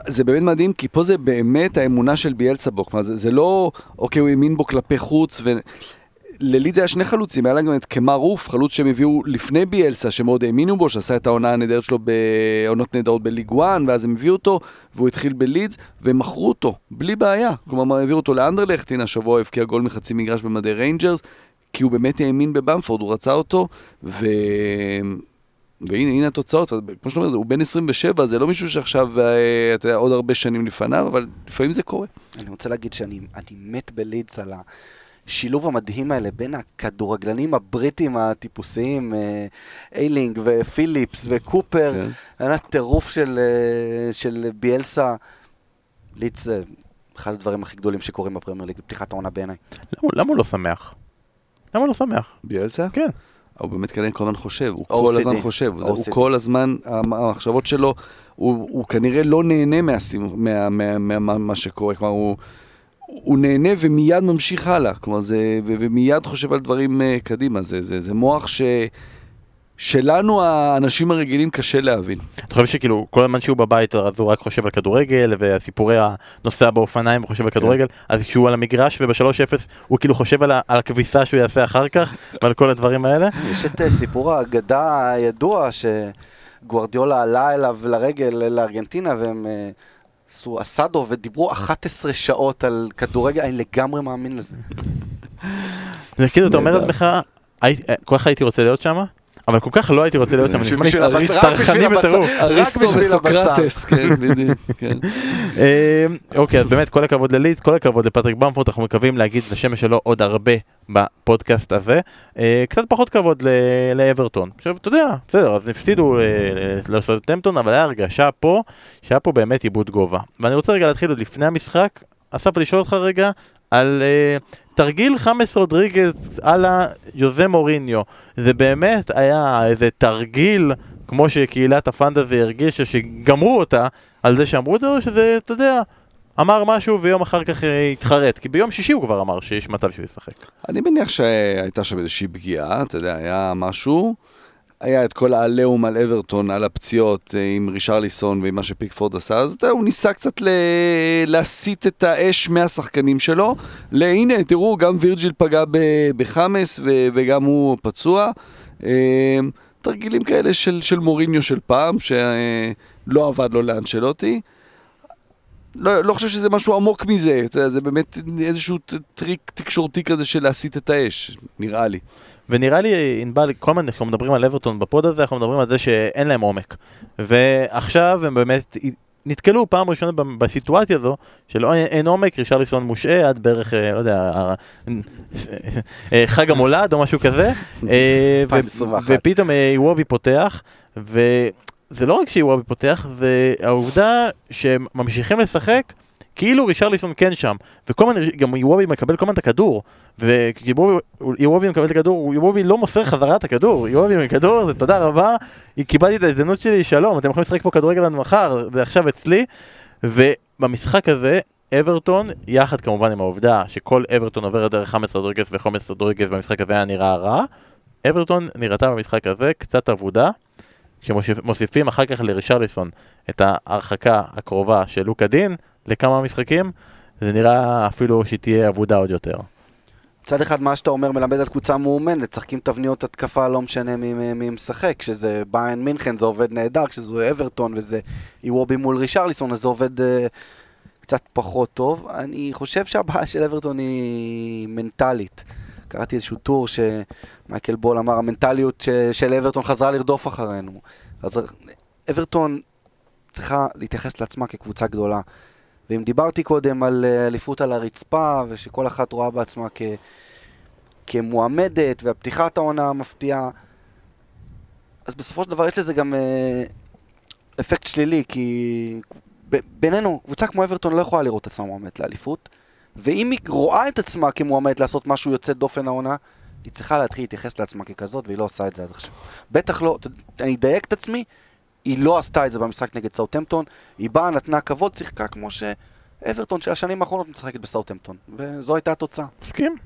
זה באמת מדהים, כי פה זה באמת האמונה של ביאלסה בו. כלומר, זה, זה לא, אוקיי, הוא האמין בו כלפי חוץ, ו... ללידס היה שני חלוצים, היה להם גם את קמר רוף, חלוץ שהם הביאו לפני ביאלסה, שמאוד האמינו בו, שעשה את העונה הנהדרת שלו בעונות נהדרות בליג 1, ואז הם הביאו אותו, והוא התחיל בלידס, והם מכרו אותו, בלי בעיה. כלומר, העבירו אותו לאנדרלכט, הנה השבוע הבקיע גול מחצי מגרש במדי ריינג'רס, כי הוא באמת האמין בבמפורד, הוא רצה אותו, ו... והנה, הנה התוצאות, כמו שאתה אומר, הוא בן 27, זה לא מישהו שעכשיו, אה, אתה יודע, עוד הרבה שנים לפניו, אבל לפעמים זה קורה. אני רוצה להגיד שאני אני מת בלידס על השילוב המדהים האלה בין הכדורגלנים הבריטים הטיפוסיים, אה, איילינג ופיליפס וקופר, כן. היה טירוף של, אה, של ביאלסה. לידס זה אחד הדברים הכי גדולים שקורים בפרמייר ליג, פתיחת העונה בעיניי. למה- למה הוא לא שמח? למה הוא לא שמח? ביאלסה? כן. הוא באמת כנראה כל הזמן חושב, הוא. כל הזמן חושב, זה- הוא. כל הזמן, המ- המחשבות שלו, הוא, הוא כנראה לא נהנה מה, מה, מה, מה שקורה, כלומר הוא, הוא נהנה ומיד ממשיך הלאה, כלומר זה, ו, ומיד חושב על דברים uh, קדימה, זה, זה, זה מוח ש, שלנו האנשים הרגילים קשה להבין. אתה חושב שכאילו כל הזמן שהוא בבית אז הוא רק חושב על כדורגל וסיפורי הנוסע באופניים הוא חושב על כדורגל? אז כשהוא על המגרש וב-3-0 הוא כאילו חושב על ה- על הכביסה שהוא יעשה אחר כך ועל כל הדברים האלה? יש את אה, סיפור האגדה הידוע שגוארדיולה עלה אליו לרגל לארגנטינה והם אה, עשו אסדו ודיברו 11 שעות על כדורגל, אני לגמרי מאמין לזה. זה כאילו אתה אומר. לעצמך "הי- אה, כל כך הייתי רוצה להיות שם אבל כל כך לא הייתי רוצה להיות שם בשביל- נשמע לי בשביל הבשר- אריס. בטירוף אריסטו וסוקרטס, כן, בדיוק, כן. אה, אוקיי, אז באמת כל הכבוד לליץ, כל הכבוד לפטריק במפורט, אנחנו מקווים להגיד את השם שלו עוד הרבה בפודקאסט הזה. אה, קצת פחות כבוד לאברטון. עכשיו, אתה יודע, בסדר, אז הפסידו לסוטמפטון, אבל היה הרגשה פה, שהיה פה באמת עיבוד גובה. ואני רוצה רגע להתחיל עוד לפני המשחק, אסף לשאול אותך רגע על אה, תרגיל חמאס רודריגז על יוזה מוריניו. זה באמת היה איזה תרגיל, כמו שקהילת הפנטזי הרגישה שגמרו אותה, על זה שאמרו את זה, או שזה, אתה יודע, אמר משהו ויום אחר כך אה, התחרט. כי ביום שישי הוא כבר אמר שיש מצב שהוא ישחק. אני מניח שהייתה שם איזושהי פגיעה, אתה יודע, היה משהו. היה את כל העליהום על אברטון, על הפציעות אה, עם רישרליסון ועם מה שפיקפורד עשה, אז הוא ניסה קצת ל... להסיט את האש מהשחקנים שלו. להנה, תראו, גם וירג'יל פגע ב- בחאמס ו... וגם הוא פצוע. אה, תרגילים כאלה של, של מוריניו של פעם, שלא עבד לו לאנשלוטי. לא, לא חושב שזה משהו עמוק מזה, אתה יודע, זה באמת איזשהו טריק תקשורתי כזה של להסיט את האש, נראה לי. ונראה לי, ענבל, כל הזמן אנחנו מדברים על אברטון בפוד הזה, אנחנו מדברים על זה שאין להם עומק. ועכשיו הם באמת נתקלו פעם ראשונה בסיטואציה הזו, של אין- עומק, רישרליסון מושעה עד בערך, אה, לא יודע, ה- אה, חג המולד או משהו כזה, אה, ו- 2021. ופתאום אה, איוובי פותח, וזה לא רק שאיוובי פותח, זה העובדה שהם ממשיכים לשחק. כאילו רישרליסון כן שם, וכל הזמן גם איוובי מקבל כל הזמן את הכדור, וכשאיוובי מקבל את הכדור, איוובי לא מוסר חזרה את הכדור, איוובי עם הכדור, זה תודה רבה, קיבלתי את ההזדמנות שלי, שלום, אתם יכולים לשחק פה כדורגל עד מחר, זה עכשיו אצלי, ובמשחק הזה, אברטון, יחד כמובן עם העובדה שכל אברטון עוברת דרך חאמס רודריגס וחאמס רודריגס במשחק הזה היה נראה רע, אברטון נראתה במשחק הזה קצת אבודה, כשמוסיפים אחר כך לרישרליסון את ההרחקה הקרובה של לוקה דין לכמה משחקים, זה נראה אפילו שהיא תהיה אבודה עוד יותר. מצד אחד מה שאתה אומר מלמד על קבוצה מאומנת, משחקים תבניות התקפה לא משנה מי- מי משחק, כשזה באיירן מינכן זה עובד נהדר, כשזה אברטון וזה איוובי מול רישרליסון אז זה עובד uh, קצת פחות טוב. אני חושב שהבעיה של אברטון היא מנטלית. קראתי איזשהו טור שמייקל בול אמר, המנטליות ש- של אברטון חזרה לרדוף אחרינו. אז אברטון צריכה להתייחס לעצמה כקבוצה גדולה. ואם דיברתי קודם על אה, אליפות על הרצפה, ושכל אחת רואה בעצמה כ... כמועמדת, והפתיחת העונה המפתיעה, אז בסופו של דבר יש לזה גם אה, אפקט שלילי, כי ב- בינינו, קבוצה כמו אברטון לא יכולה לראות את עצמה מועמדת לאליפות, ואם היא רואה את עצמה כמועמדת לעשות משהו יוצא דופן העונה, היא צריכה להתחיל להתייחס לעצמה ככזאת, והיא לא עושה את זה עד עכשיו. בטח לא, אני אדייק את עצמי, היא לא עשתה את זה במשחק נגד סאוטהמפטון, היא באה, נתנה כבוד, שיחקה כמו שאברטון של השנים האחרונות משחקת בסאוטהמפטון, וזו הייתה התוצאה. מסכים?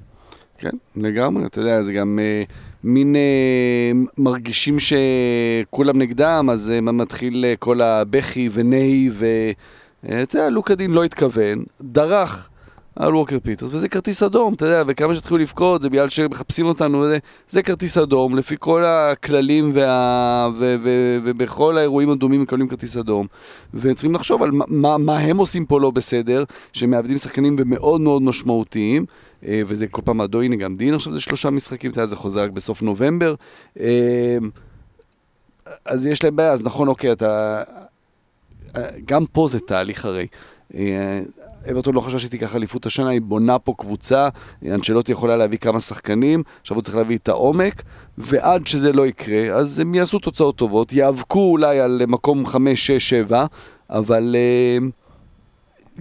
כן, לגמרי, אתה יודע, זה גם אה, מין אה, מרגישים שכולם נגדם, אז אה, מתחיל אה, כל הבכי ונהי, ואתה יודע, לוקה דין לא התכוון, דרך על ווקר פיטרס, וזה כרטיס אדום, אתה יודע, וכמה שהתחילו לבכות, זה בגלל שמחפשים אותנו, וזה, זה כרטיס אדום, לפי כל הכללים וה, ו, ו, ובכל האירועים הדומים מקבלים כרטיס אדום, וצריכים לחשוב על מה, מה, הם עושים פה לא בסדר, שמאבדים שחקנים ומאוד מאוד משמעותיים. אה, וזה כל פעם אדו, הנה גם דין עכשיו זה שלושה משחקים, אתה יודע, זה חוזר רק בסוף נובמבר. אה, אז יש להם בעיה, אז נכון, אוקיי, אתה... אה, גם פה זה תהליך הרי. אברטון לא חשב שהיא תיקח אליפות השנה, היא בונה פה קבוצה, אנשלוטי יכולה להביא כמה שחקנים, עכשיו הוא צריך להביא את העומק, ועד שזה לא יקרה, אז הם יעשו תוצאות טובות, יאבקו אולי על מקום 5, 6, 7, אבל אה,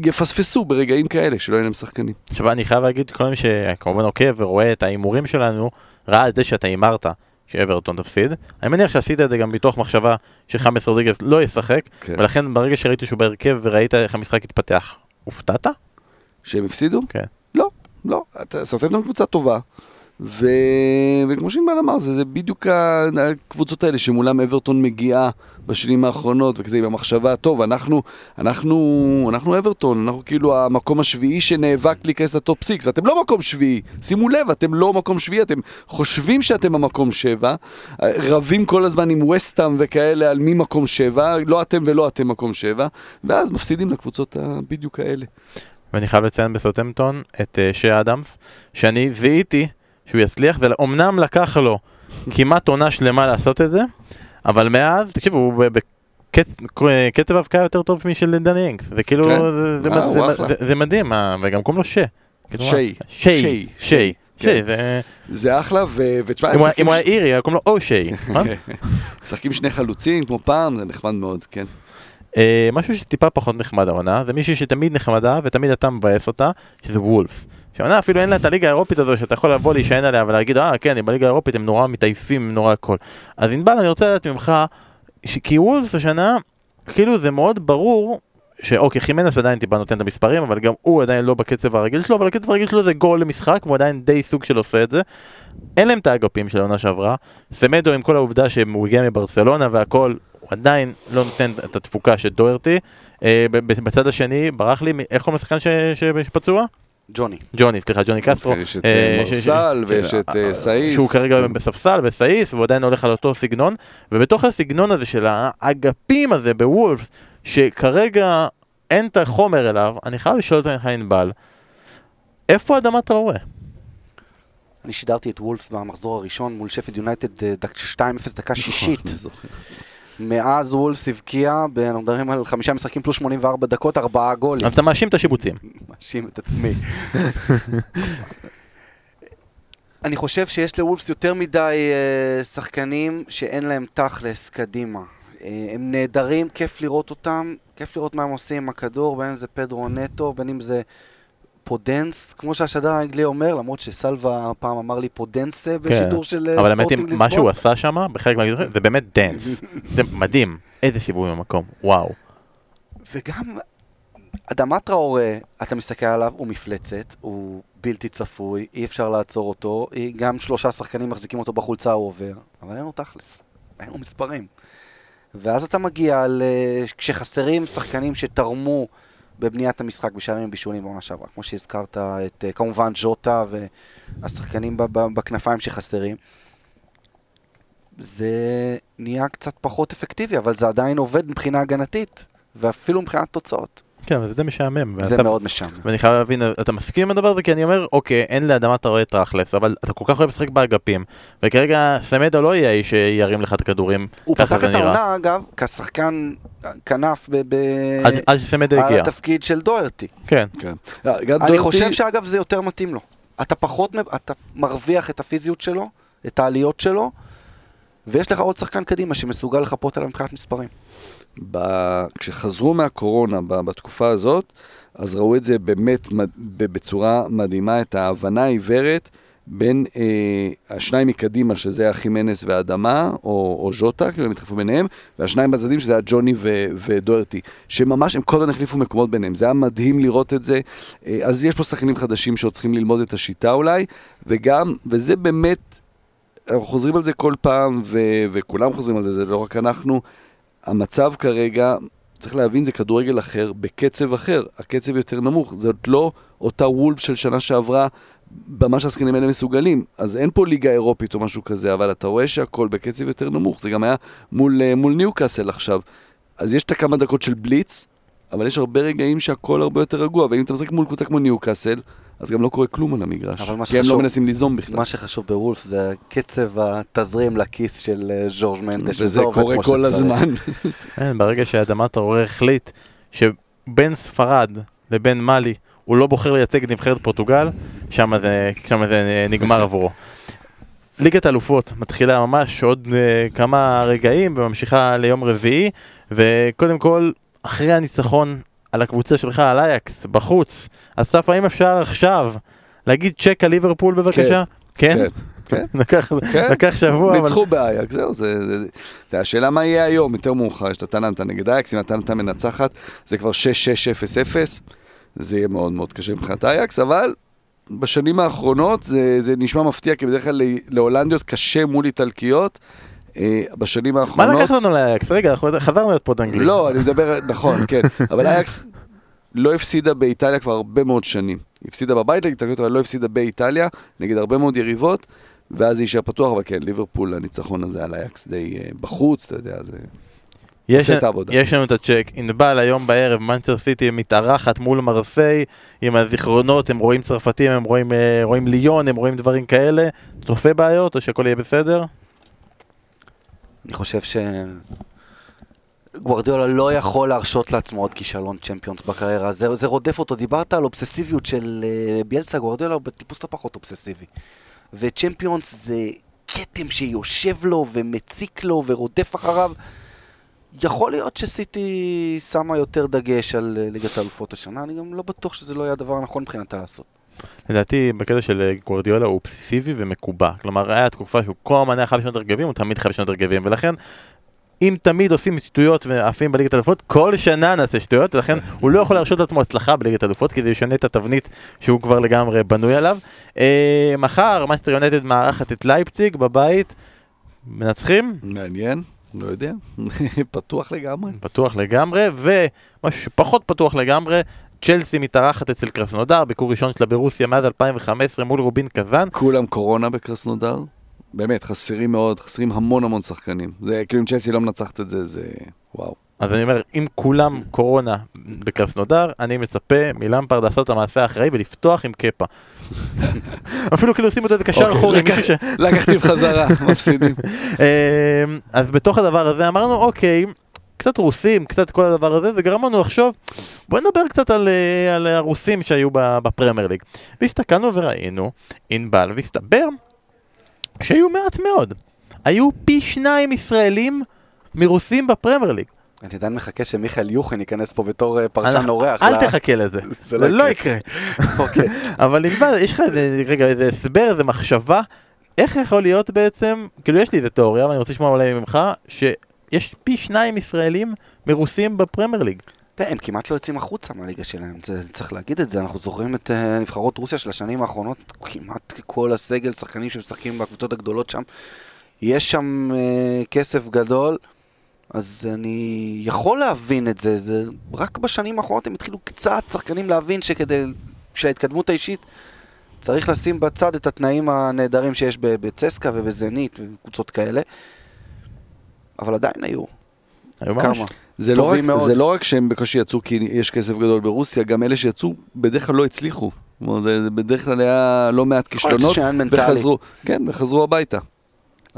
יפספסו ברגעים כאלה, שלא יהיו להם שחקנים. עכשיו אני חייב להגיד, כל מי שכמובן עוקב ורואה את ההימורים שלנו, ראה את זה שאתה הימרת שאברטון תפסיד. אני מניח שעשית את זה גם מתוך מחשבה שחמאס רודריגז לא ישחק, כן. ולכן ברגע שראיתי שהוא בהרכב וראית איך המשחק התפתח, הופתעת? שהם הפסידו? כן. לא, לא. סרטנטון קבוצה טובה. ו... וכמו שענבל אמר, זה, זה בדיוק הקבוצות האלה שמולם אברטון מגיעה בשנים האחרונות, וכזה עם המחשבה, טוב, אנחנו, אנחנו, אנחנו אברטון, אנחנו כאילו המקום השביעי שנאבק להיכנס לטופ סיקס, ואתם לא מקום שביעי, שימו לב, אתם לא מקום שביעי, אתם חושבים שאתם המקום שבע, רבים כל הזמן עם וסטאם וכאלה על מי מקום שבע, לא אתם ולא אתם מקום שבע, ואז מפסידים לקבוצות הבדיוק האלה. ואני חייב לציין בסוטמפטון את uh, שי אדמס, שאני זיהיתי שהוא יצליח, ואומנם לקח לו כמעט עונה שלמה לעשות את זה, אבל מאז, תקשיבו, הוא ב- בקצ- קצב הבקעה יותר טוב משל דני אינקס, זה כאילו, כן. זה- אה, זה- מדהים, אה, וגם קוראים לו שי. כאילו, שי. שי, שי. שי, כן. שי, ו- זה אחלה, ותשמע, אם הם הוא היה- משחקים אם הוא היה ש- אירי, היה קוראים לו או שי, נכון? משחקים שני חלוצים כמו פעם, זה נחמד מאוד, כן. אה, משהו שטיפה פחות נחמד העונה, זה מישהי שתמיד נחמדה ותמיד אתה מבאס אותה, שזה וולף. שהעונה אפילו אין לה את הליגה האירופית הזו שאתה יכול לבוא להישען עליה ולהגיד אה כן, בליגה האירופית הם נורא מתעייפים, הם נורא הכל. אז ענבל אני רוצה לדעת ממך, ש- כי וולף השנה, כאילו זה מאוד ברור שאוקיי, חימנס עדיין טיפה נותן את המספרים, אבל גם הוא עדיין לא בקצב הרגיל שלו, אבל הקצב הרגיל שלו זה גול למשחק, והוא עדיין די סוג של עושה את זה. אין להם את האגפים של העונה שעברה. סמדו עם כל העובדה שהוא הגיע מברסלונה והכל, הוא עדיין לא נותן את התפוקה של דוירטי. אה, בצד השני, ברח לי, איך קוראים לשחקן ש- ש- שפצוע? ג'וני. ג'וני, סליחה, ג'וני קסטרו. יש את אה, אה, מרסל ש- ויש את סאיס. שהוא כרגע בספסל, בסעיף, והוא עדיין הולך על אותו סגנון, ובתוך הסגנון הזה של האגפים הזה בוולפס, שכרגע אין את החומר אליו, אני חייב לשאול את ענבל, איפה אדמת טראורי? אני שידרתי את וולפס במחזור הראשון מול שפיד יונייטד אה, דק- 2-0 דקה שישית. מאז וולפס הבקיע, אנחנו מדברים על חמישה משחקים פלוס 84 דקות, ארבעה גולים. אז אתה מאשים את השיבוצים. מאשים את עצמי. אני חושב שיש לוולפס יותר מדי אה, שחקנים שאין להם תכלס קדימה. אה, הם נהדרים, כיף לראות אותם, כיף לראות מה הם עושים עם הכדור, בין אם זה פדרו נטו, בין אם זה פודנס, כמו שהשדר האנגלי אומר, למרות שסלווה פעם אמר לי פודנס אה, בשידור של אה, אבל האמת היא, ספורטינג מה שהוא ליסבון. עשה שם, בחלק מהכדרורים, זה באמת dance. זה מדהים. איזה סיבוב במקום, וואו. וגם אדמת טראורה, אתה מסתכל עליו, הוא מפלצת, הוא בלתי צפוי, אי אפשר לעצור אותו, היא- גם שלושה שחקנים מחזיקים אותו בחולצה, הוא עובר, אבל אין לו תכלס, אין לו מספרים. ואז אתה מגיע ל... כשחסרים שחקנים שתרמו בבניית המשחק בשערים ובישולים בעונה שעברה, כמו שהזכרת את אה, כמובן ז'וטה והשחקנים בכנפיים שחסרים. זה נהיה קצת פחות אפקטיבי, אבל זה עדיין עובד מבחינה הגנתית, ואפילו מבחינת תוצאות. כן, אבל זה משעמם. זה ואתה- מאוד משעמם. ואני חייב להבין, אתה מסכים עם הדבר הזה? כי אני אומר, אוקיי, אין לאדמה אתה רואה את רכלס, אבל אתה כל כך אוהב לשחק באגפים, וכרגע סמדו לא יהיה האיש שירים לך את הכדורים, הוא ככה פתח זה את נראה. העונה, אגב, כשחקן כנף ב- ב- עד- עד שסמדו על הגיע. התפקיד של דוארטי. כן. כן. אה, אני חושב שאגב זה יותר מתאים לו. אתה פחות, אתה מרוויח את הפיזיות שלו, את העליות שלו, ויש לך עוד שחקן קדימה שמסוגל לחפות עליו מבחינת מספרים. ב... כשחזרו מהקורונה ב... בתקופה הזאת, אז ראו את זה באמת בצורה מדהימה, את ההבנה העיוורת בין אה, השניים מקדימה, שזה החימנס והאדמה, או, או ז'וטה, כאילו הם התחלפו ביניהם, והשניים בצדדים, שזה היה ג'וני ו... ודוארטי, שממש הם כל הזמן החליפו מקומות ביניהם, זה היה מדהים לראות את זה. אה, אז יש פה שחקנים חדשים שעוד צריכים ללמוד את השיטה אולי, וגם, וזה באמת, אנחנו חוזרים על זה כל פעם, ו... וכולם חוזרים על זה, זה לא רק אנחנו. המצב כרגע, צריך להבין, זה כדורגל אחר, בקצב אחר. הקצב יותר נמוך. זאת לא אותה וולף של שנה שעברה, במה שהשחקנים האלה מסוגלים. אז אין פה ליגה אירופית או משהו כזה, אבל אתה רואה שהכל בקצב יותר נמוך. זה גם היה מול, אה, מול ניוקאסל עכשיו. אז יש את הכמה דקות של בליץ, אבל יש הרבה רגעים שהכל הרבה יותר רגוע. ואם אתה משחק מול קבוצה כמו ניוקאסל, אז גם לא קורה כלום על המגרש. אבל מה כי הם שחשוב- לא מנסים ליזום בכלל. מה שחשוב בוולף זה קצב התזרים לכיס של אה, ז'ורג' מנדש. וזה קורה כל. הזמן. כן, ברגע שאדמת טראורי החליט שבין ספרד לבין מאלי הוא לא בוחר לייצג את נבחרת פורטוגל, שם זה, שם זה נגמר עבורו. ליגת האלופות מתחילה ממש עוד uh, כמה רגעים וממשיכה ליום רביעי, וקודם כל, אחרי הניצחון על הקבוצה שלך, על אייקס, בחוץ, אסף, האם אפשר עכשיו להגיד צ'ק על ליברפול בבקשה? כן? כן. לקח, כן. לקח שבוע, אבל... ניצחו באייקס, זהו, זה... זה- זה השאלה מה יהיה היום, יותר מאוחר, יש את הטלנטה נגד אייקס, אם הטלנטה מנצחת, זה כבר 6-6-0-0, זה יהיה מאוד מאוד קשה מבחינת אייקס, אבל בשנים האחרונות זה, זה נשמע מפתיע, כי בדרך כלל להולנדיות קשה מול איטלקיות. אה, בשנים מה האחרונות... לקח לנו לאייקס? רגע, חזרנו להיות פה אנגלי. לא, אני מדבר, נכון, כן, אבל אייקס לא הפסידה באיטליה כבר הרבה מאוד שנים. היא הפסידה בבית לאיטליות, אבל לא הפסידה באיטליה, נגד הרבה מאוד יריבות, ואז זה יישאר פתוח, אבל כן, ליברפול, הניצחון הזה על אייקס די אה, בחוץ, אתה יודע, זה... יש. יש לנו את הצ'ק, ענבל היום בערב, מנצ'סטר סיטי מתארחת מול מרסיי עם הזיכרונות, הם רואים צרפתים, הם רואים, אה, רואים ליון, הם רואים דברים כאלה, צופה בעיות או שהכל יהיה בסדר? אני חושב ש... גוורדיולה לא יכול להרשות לעצמו עוד כישלון צ'מפיונס בקריירה, זה, זה רודף אותו. דיברת על אובססיביות של uh, ביאלסה, גוורדיולה הוא בטיפוס לא פחות אובססיבי. וצ'מפיונס זה כתם שיושב לו ומציק לו ורודף אחריו. יכול להיות שסיטי שמה יותר דגש על אה, ליגת האלופות השנה, אני גם לא בטוח שזה לא יהיה הדבר הנכון מבחינתה לעשות. לדעתי בקטע של אה, גוורדיולה הוא אובססיבי ומקובע, כלומר היה תקופה שהוא כל הזמן היה חייב לשנות הרגבים, הוא תמיד חייב לשנות הרגבים, ולכן אם תמיד עושים שטויות ועפים בליגת האלופות, כל שנה נעשה שטויות, לכן הוא לא יכול להרשות לעצמו הצלחה בליגת האלופות, כי זה ישנה את התבנית שהוא כבר לגמרי בנוי עליו. אה, מחר, מסטר יונטד מארחת את לייפציג בבית, מנצחים? מעניין, לא יודע, פתוח לגמרי. פתוח לגמרי, ומשהו שפחות פתוח לגמרי, צ'לסי מתארחת אצל קרסנודר, ביקור ראשון שלה ברוסיה מאז 2015 מול רובין קזאן. כולם קורונה בקרסנודר. באמת, חסרים מאוד, חסרים המון המון שחקנים. זה כאילו אם צ'לסי לא מנצחת את זה, זה וואו. אז אני אומר, אם כולם קורונה בקרסנודר, אני מצפה מלמפרד לעשות את המעשה האחראי ולפתוח עם קפה. אפילו כאילו עושים אותו איזה קשר אוקיי, אחורי, לקח- מישהו ש... לקחתי בחזרה, מפסידים. אמ, אז בתוך הדבר הזה אמרנו, אוקיי, קצת רוסים, קצת כל הדבר הזה, זה גרם לנו לחשוב, בוא נדבר קצת על, אה, על הרוסים שהיו בפרמייר ליג. והסתכלנו וראינו, ענבל, והסתבר שהיו מעט מאוד. היו פי שניים ישראלים מרוסים בפרמייר ליג. אני עדיין מחכה שמיכאל יוחן ייכנס פה בתור אה, פרשן אורח. אל ל- תחכה לזה, זה זה לא לא יקרה. אוקיי. אבל ענבל, יש לך רגע, איזה הסבר, איזה מחשבה, איך יכול להיות בעצם, כאילו יש לי איזה תיאוריה, ואני רוצה לשמוע אולי ממך, שיש פי שניים ישראלים מרוסים בפרמייר ליג. והם כמעט לא יוצאים החוצה מהליגה שלהם, זה, צריך להגיד את זה, אנחנו זוכרים את uh, נבחרות רוסיה של השנים האחרונות, כמעט כל הסגל, שחקנים שמשחקים בקבוצות הגדולות שם, יש שם uh, כסף גדול, אז אני יכול להבין את זה, זה רק בשנים האחרונות הם התחילו קצת שחקנים להבין שכדי, שההתקדמות האישית, צריך לשים בצד את התנאים הנהדרים שיש בצסקה ובזנית וקבוצות כאלה, אבל עדיין היו, היו ממש. כמה. זה לא, רק, מאוד. זה לא רק שהם בקושי יצאו כי יש כסף גדול ברוסיה, גם אלה שיצאו בדרך כלל לא הצליחו. כלומר, זה, זה בדרך כלל היה לא מעט כישלונות. וחזרו, כן, וחזרו הביתה.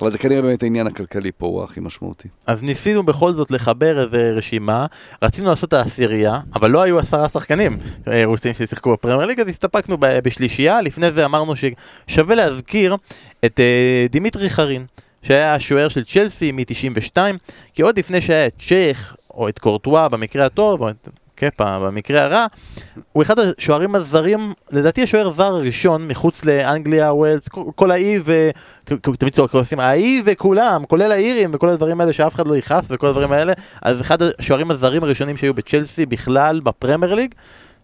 אבל זה כנראה באמת העניין הכלכלי פה הוא הכי משמעותי. אז ניסינו בכל זאת לחבר איזה רשימה, רצינו לעשות את העשירייה, אבל לא היו עשרה שחקנים אה, רוסים ששיחקו בפרמייר ליג, אז הסתפקנו בשלישייה, לפני זה אמרנו ששווה להזכיר את אה, דימיטרי חרין, שהיה השוער של צ'לסי מ-92, כי עוד לפני שהיה את צ'ך, או את קורטואה במקרה הטוב, או את קפה במקרה הרע, הוא אחד השוערים הזרים, לדעתי השוער זר הראשון מחוץ לאנגליה, ווילס, כל- האי ו... תמיד עושים האי וכולם, כולל האירים וכל הדברים האלה שאף אחד לא יכעס וכל הדברים האלה, אז אחד השוערים הזרים הראשונים שהיו בצ'לסי בכלל בפרמייר ליג,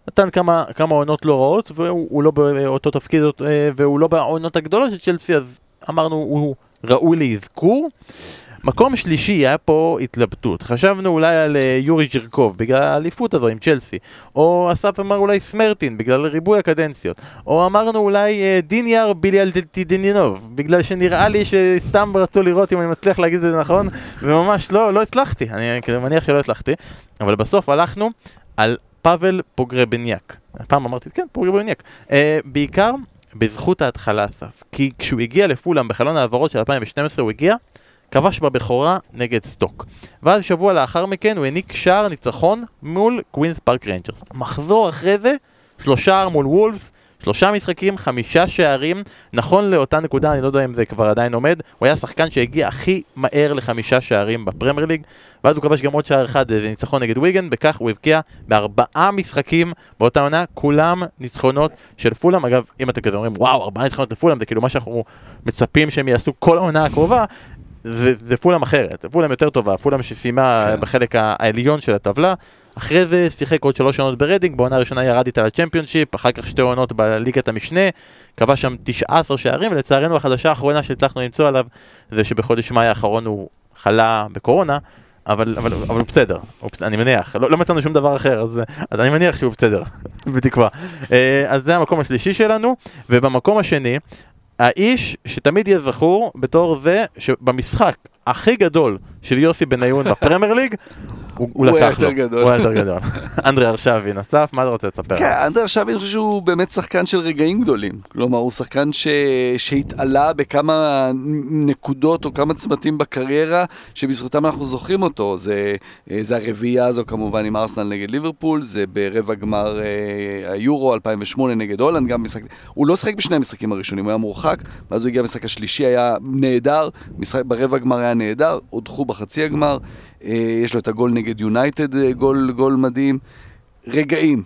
נתן כמה, כמה עונות לא רעות, והוא הוא לא באותו תפקיד אה, והוא לא בעונות הגדולות של צ'לסי, אז אמרנו הוא ראוי לאזכור. מקום שלישי היה פה התלבטות, חשבנו אולי על אה, יורי ג'רקוב בגלל האליפות הזו עם צ'לסי, או אסף אמר אולי סמרטין בגלל ריבוי הקדנציות, או אמרנו אולי אה, דיניאר ביליאלטידינינוב בגלל שנראה לי שסתם רצו לראות אם אני מצליח להגיד את זה נכון, וממש לא, לא הצלחתי, אני כאילו מניח שלא הצלחתי, אבל בסוף הלכנו על פאבל פוגרבניאק, הפעם אמרתי כן פוגרבניאק, אה, בעיקר בזכות ההתחלה אסף, כי כשהוא הגיע לפולאם בחלון העברות של 2012 הוא הגיע כבש בבכורה נגד סטוק. ואז שבוע לאחר מכן הוא העניק שער ניצחון מול קווינס פארק ריינג'רס. מחזור אחרי זה, שלושה מול וולפס, שלושה משחקים, חמישה שערים. נכון לאותה נקודה, אני לא יודע אם זה כבר עדיין עומד, הוא היה השחקן שהגיע הכי מהר לחמישה שערים בפרמייר ליג, ואז הוא כבש גם עוד שער אחד, זה ניצחון נגד ויגן, בכך הוא הבקיע בארבעה משחקים באותה עונה, כולם ניצחונות של פולאם. אגב, אם אתם כזה אומרים, וואו, ארבעה ניצחונות לפולאם, זה כאילו מה שאנחנו מצפים שהם יעשו כל העונה הקרובה, זה, זה פולאם אחרת, פולאם יותר טובה, פולאם שסיימה כן. בחלק העליון של הטבלה. אחרי זה שיחק עוד שלוש עונות ברדינג, בעונה הראשונה ירד איתה לצ'מפיונשיפ, אחר כך שתי עונות בליגת המשנה, כבש שם 19 שערים, ולצערנו החדשה האחרונה שהצלחנו למצוא עליו, זה שבחודש מאי האחרון הוא חלה בקורונה, אבל, אבל, אבל הוא בסדר, הוא, בס- אני מניח, לא, לא מצאנו שום דבר אחר, אז, אז אני מניח שהוא בסדר, בתקווה. אה, אז זה המקום השלישי שלנו, ובמקום השני, האיש שתמיד יהיה זכור בתור זה שבמשחק הכי גדול של יוסי בניון בפרמייר ליג, הוא, הוא הוא היה לקח לו. יותר גדול. הוא היה יותר גדול. אנדרי ארשבין, אסף, מה אתה רוצה לספר? כן, אנדר עכשיו אני חושב שהוא באמת שחקן של רגעים גדולים. כלומר, הוא שחקן ש... שהתעלה בכמה נקודות או כמה צמתים בקריירה, שבזכותם אנחנו זוכרים אותו. זה, זה הרביעייה הזו כמובן עם ארסנל נגד ליברפול, זה ברבע גמר אה, היורו 2008 נגד הולנד, גם משחק... הוא לא שיחק בשני המשחקים הראשונים, הוא היה מורחק, ואז הוא הגיע למשחק השלישי, היה נהדר, משחק... ברבע גמר היה נהדר, הודחו בחצי הגמר, יש לו את הגול נגד יונייטד, אה, גול, גול מדהים. רגעים.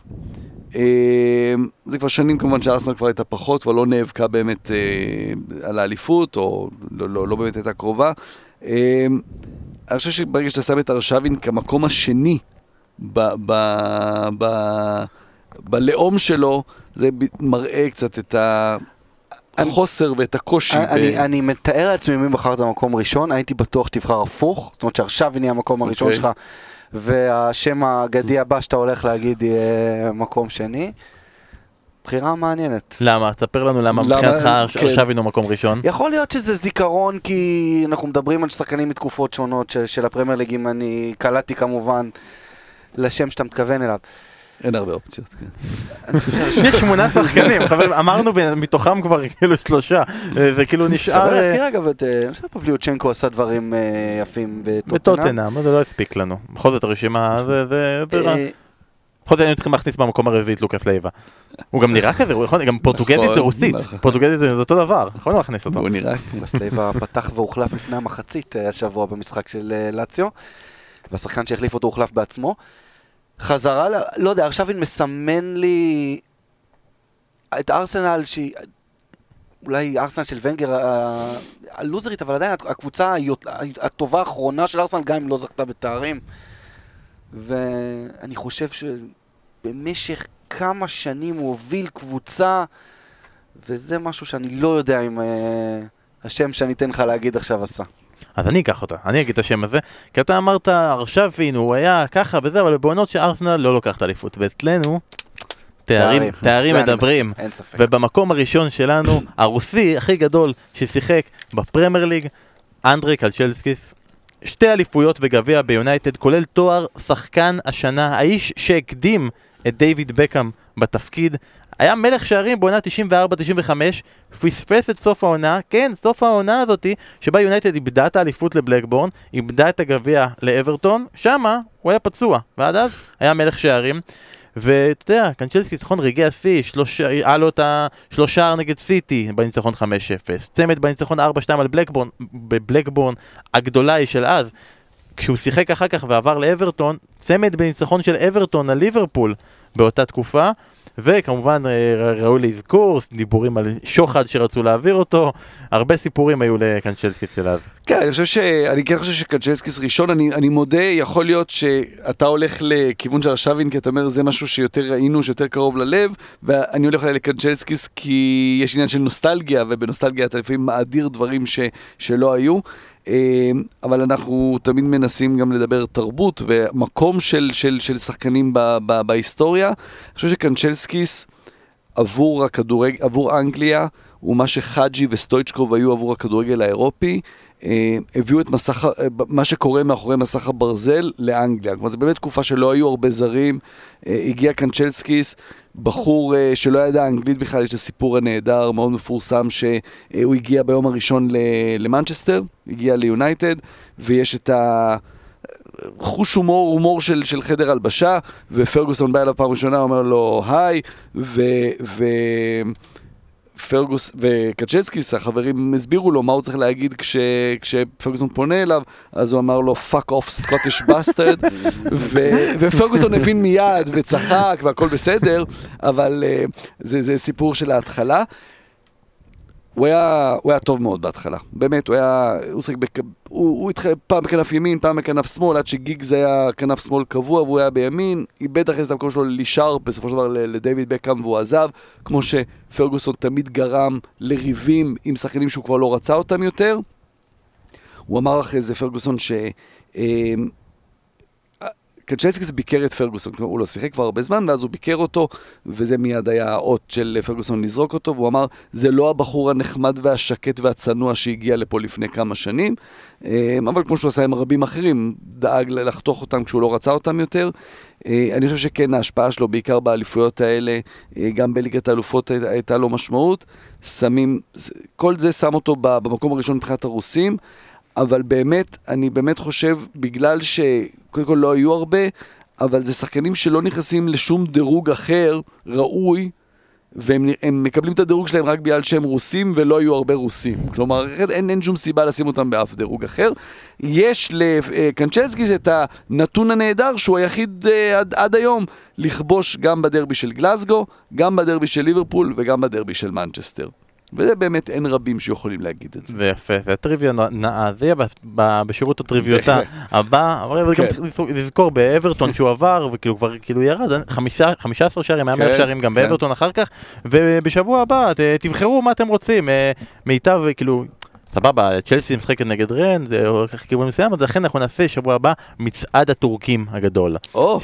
אה, זה כבר שנים כמובן שארסנל כבר הייתה פחות, כבר לא נאבקה באמת אה, על האליפות, או לא, לא, לא באמת הייתה קרובה. אה, אני חושב שברגע שאתה שם את ארשבין כמקום השני בלאום שלו, זה מראה קצת את החוסר ואת הקושי. ב- אני, אני מתאר לעצמי מי בחרת במקום ראשון, הייתי בטוח שתבחר הפוך, זאת אומרת שעכשיו נהיה המקום הראשון אוקיי. שלך, והשם האגדי הבא שאתה הולך להגיד יהיה מקום שני. בחירה מעניינת. למה? תספר לנו למה למה? מבחינתך כן. ארשבין הוא מקום ראשון. יכול להיות שזה זיכרון כי אנחנו מדברים על שחקנים מתקופות שונות של, של הפרמייר ליג, אם אני קלטתי כמובן לשם שאתה מתכוון אליו. אין הרבה אופציות, כן. יש שמונה שחקנים, חברים, אמרנו מתוכם כבר כאילו שלושה, אה, זה כאילו נשאר שווה אה, להזכיר אגב את, אה, אני חושב שפבליוצ'נקו עשה דברים אה, יפים בטוטנאם. בטוטנאם, זה לא הספיק לנו. בכל זאת הרשימה זה. אה, בכל זאת היינו צריכים להכניס במקום הרביעי את לוקאס לייבה. הוא גם נראה כזה, יכול, גם פורטוגזית נכון, זה רוסית, נכון. פורטוגזית זה זה אותו דבר, יכולנו להכניס אותו. הוא נראה... בסלייבה פתח והוחלף לפני המחצית אה, השבוע במשחק של אה, לאציו, והשחקן שהחליף אותו הוחלף בעצמו. חזרה, לא יודע, ארשבין מסמן לי את ארסנל שהיא... אולי ארסנל של ונגר הלוזרית, אבל עדיין הקבוצה הטובה האחרונה של ארסנל, גם אם לא זכתה בתארים. ואני חושב שבמשך כמה שנים הוא הוביל קבוצה, וזה משהו שאני לא יודע אם אה, השם שאני אתן לך להגיד עכשיו עשה. אז אני אקח אותה, אני אגיד את השם הזה, כי אתה אמרת ארשבין, הוא היה ככה וזה, אבל בעונות שארסנל לא לוקחת אליפות, ואצלנו תארים, תארים מדברים. מסכים, אין ספק. ובמקום הראשון שלנו, הרוסי הכי גדול ששיחק בפרמייר ליג, אנדרי קנצ'לסקיס. שתי אליפויות וגביע ביונייטד, כולל תואר שחקן השנה, האיש שהקדים את דיוויד בקהאם בתפקיד. היה מלך שערים בעונה 94-95, פספס את סוף העונה, כן, סוף העונה הזאתי, שבה יונייטד איבדה את האליפות לבלקבורן, איבדה את הגביע לאברטון, שמה הוא היה פצוע, ועד אז היה מלך שערים. ואתה יודע, קנצ'לסקי ניצחון רגעי השיא, היה לו את השלושה נגד סיטי בניצחון 5-0, צמד בניצחון 4-2 על בלקבורן, בבלקבורן הגדולה היא של אז. כשהוא שיחק אחר כך ועבר לאברטון, צמד בניצחון של אברטון על ליברפול באותה תקופה, וכמובן אה, ראוי לאזכור, דיבורים על שוחד שרצו להעביר אותו, הרבה סיפורים היו לקנצ'לסקי של אז. כן, אני חושב ש... אני כן חושב שקנצ'לסקיס ראשון, אני, אני מודה, יכול להיות שאתה הולך לכיוון של ארשבין, כי אתה אומר זה משהו שיותר ראינו, שיותר קרוב ללב, ואני הולך לקנצ'לסקיס כי יש עניין של נוסטלגיה, ובנוסטלגיה אתה לפעמים מאדיר דברים ש, שלא היו. אה, אבל אנחנו תמיד מנסים גם לדבר תרבות ומקום של, של, של שחקנים ב, ב, בהיסטוריה. אני חושב שקנצ'לסקיס עבור עבור אנגליה, הוא מה שחאג'י וסטויצ'קוב היו עבור הכדורגל האירופי. אה, הביאו את מסך, אה, מה שקורה מאחורי מסך הברזל לאנגליה. כלומר, זו באמת תקופה שלא היו הרבה זרים. אה, הגיע קנצ'לסקיס, בחור שלא ידע אנגלית בכלל, יש את הסיפור הנהדר, מאוד מפורסם, שהוא הגיע ביום הראשון למנצ'סטר, הגיע ליונייטד, ויש את ה... חוש הומור, הומור של, של חדר הלבשה, ופרגוסון בא אליו פעם ראשונה, אומר לו היי, ו... ו... פרגוס וקצ'צקיס, החברים הסבירו לו מה הוא צריך להגיד כש, כשפרגוסון פונה אליו, אז הוא אמר לו fuck off Scottish bastard, ו, ופרגוסון הבין מיד וצחק והכל בסדר, אבל uh, זה, זה סיפור של ההתחלה. הוא היה, הוא היה טוב מאוד בהתחלה, באמת, הוא היה, הוא שחק, בק... הוא, הוא התחיל פעם בכנף ימין, פעם בכנף שמאל, עד שגיגס היה כנף שמאל קבוע והוא היה בימין, איבד אחרי זה את המקום שלו ללישארפ, בסופו של דבר ל- לדייוויד בקאם והוא עזב, כמו שפרגוסון תמיד גרם לריבים עם שחקנים שהוא כבר לא רצה אותם יותר. הוא אמר אחרי זה, פרגוסון, ש... קנצ'לסקיס ביקר את פרגוסון, כלומר הוא לא שיחק כבר הרבה זמן, ואז הוא ביקר אותו, וזה מיד היה האות של פרגוסון לזרוק אותו, והוא אמר, זה לא הבחור הנחמד והשקט והצנוע שהגיע לפה לפני כמה שנים, אה, אבל כמו שהוא עשה עם רבים אחרים, דאג לחתוך אותם כשהוא לא רצה אותם יותר. אה, אני חושב שכן, ההשפעה שלו, בעיקר באליפויות האלה, אה, גם בליגת האלופות הי- הייתה לו משמעות. שמים, כל זה שם אותו במקום הראשון מבחינת הרוסים. אבל באמת, אני באמת חושב, בגלל שקודם כל לא היו הרבה, אבל זה שחקנים שלא נכנסים לשום דירוג אחר ראוי, והם הם מקבלים את הדירוג שלהם רק בגלל שהם רוסים ולא היו הרבה רוסים. כלומר, אין, אין שום סיבה לשים אותם באף דירוג אחר. יש לקנצ'לסקיס את הנתון הנהדר שהוא היחיד אה, עד, עד היום לכבוש גם בדרבי של גלסגו, גם בדרבי של ליברפול וגם בדרבי של מנצ'סטר. וזה באמת אין רבים שיכולים להגיד את זה. זה יפה, זה הטריוויה נאה, זה יהיה בשירות הטריוויותה. הבא, אבל גם כן. צריך לזכור- באברטון שהוא עבר, וכאילו כבר כאילו ירד, חמישה- 15 שערים, היה כן, 100 שערים גם כן. באברטון אחר כך, ובשבוע הבא תבחרו מה אתם רוצים, אה, מיטב כאילו... סבבה, צ'לסי משחקת נגד רן, זה הולך לכיוון מסוים, אז לכן אנחנו נעשה שבוע הבא מצעד הטורקים הגדול, או,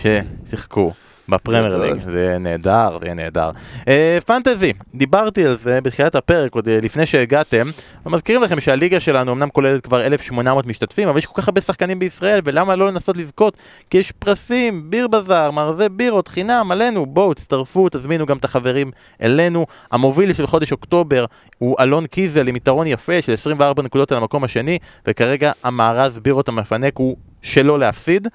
ששיחקו בפרמייר. ליג, זה יהיה נהדר, זה יהיה נהדר. אה, פנטזי, דיברתי על זה בתחילת הפרק, עוד אה, לפני שהגעתם, ומזכירים לכם שהליגה שלנו אמנם כוללת כבר 1,800 משתתפים, אבל יש כל כך הרבה שחקנים בישראל, ולמה לא לנסות לזכות? כי יש פרסים, ביר בזאר, מערבי בירות, חינם, עלינו, בואו, תצטרפו, תזמינו גם את החברים אלינו. המוביל של חודש אוקטובר הוא אלון קיזל עם יתרון יפה של 24 נקודות על המקום השני, וכרגע המארז בירות המפנק הוא שלא להפסיד.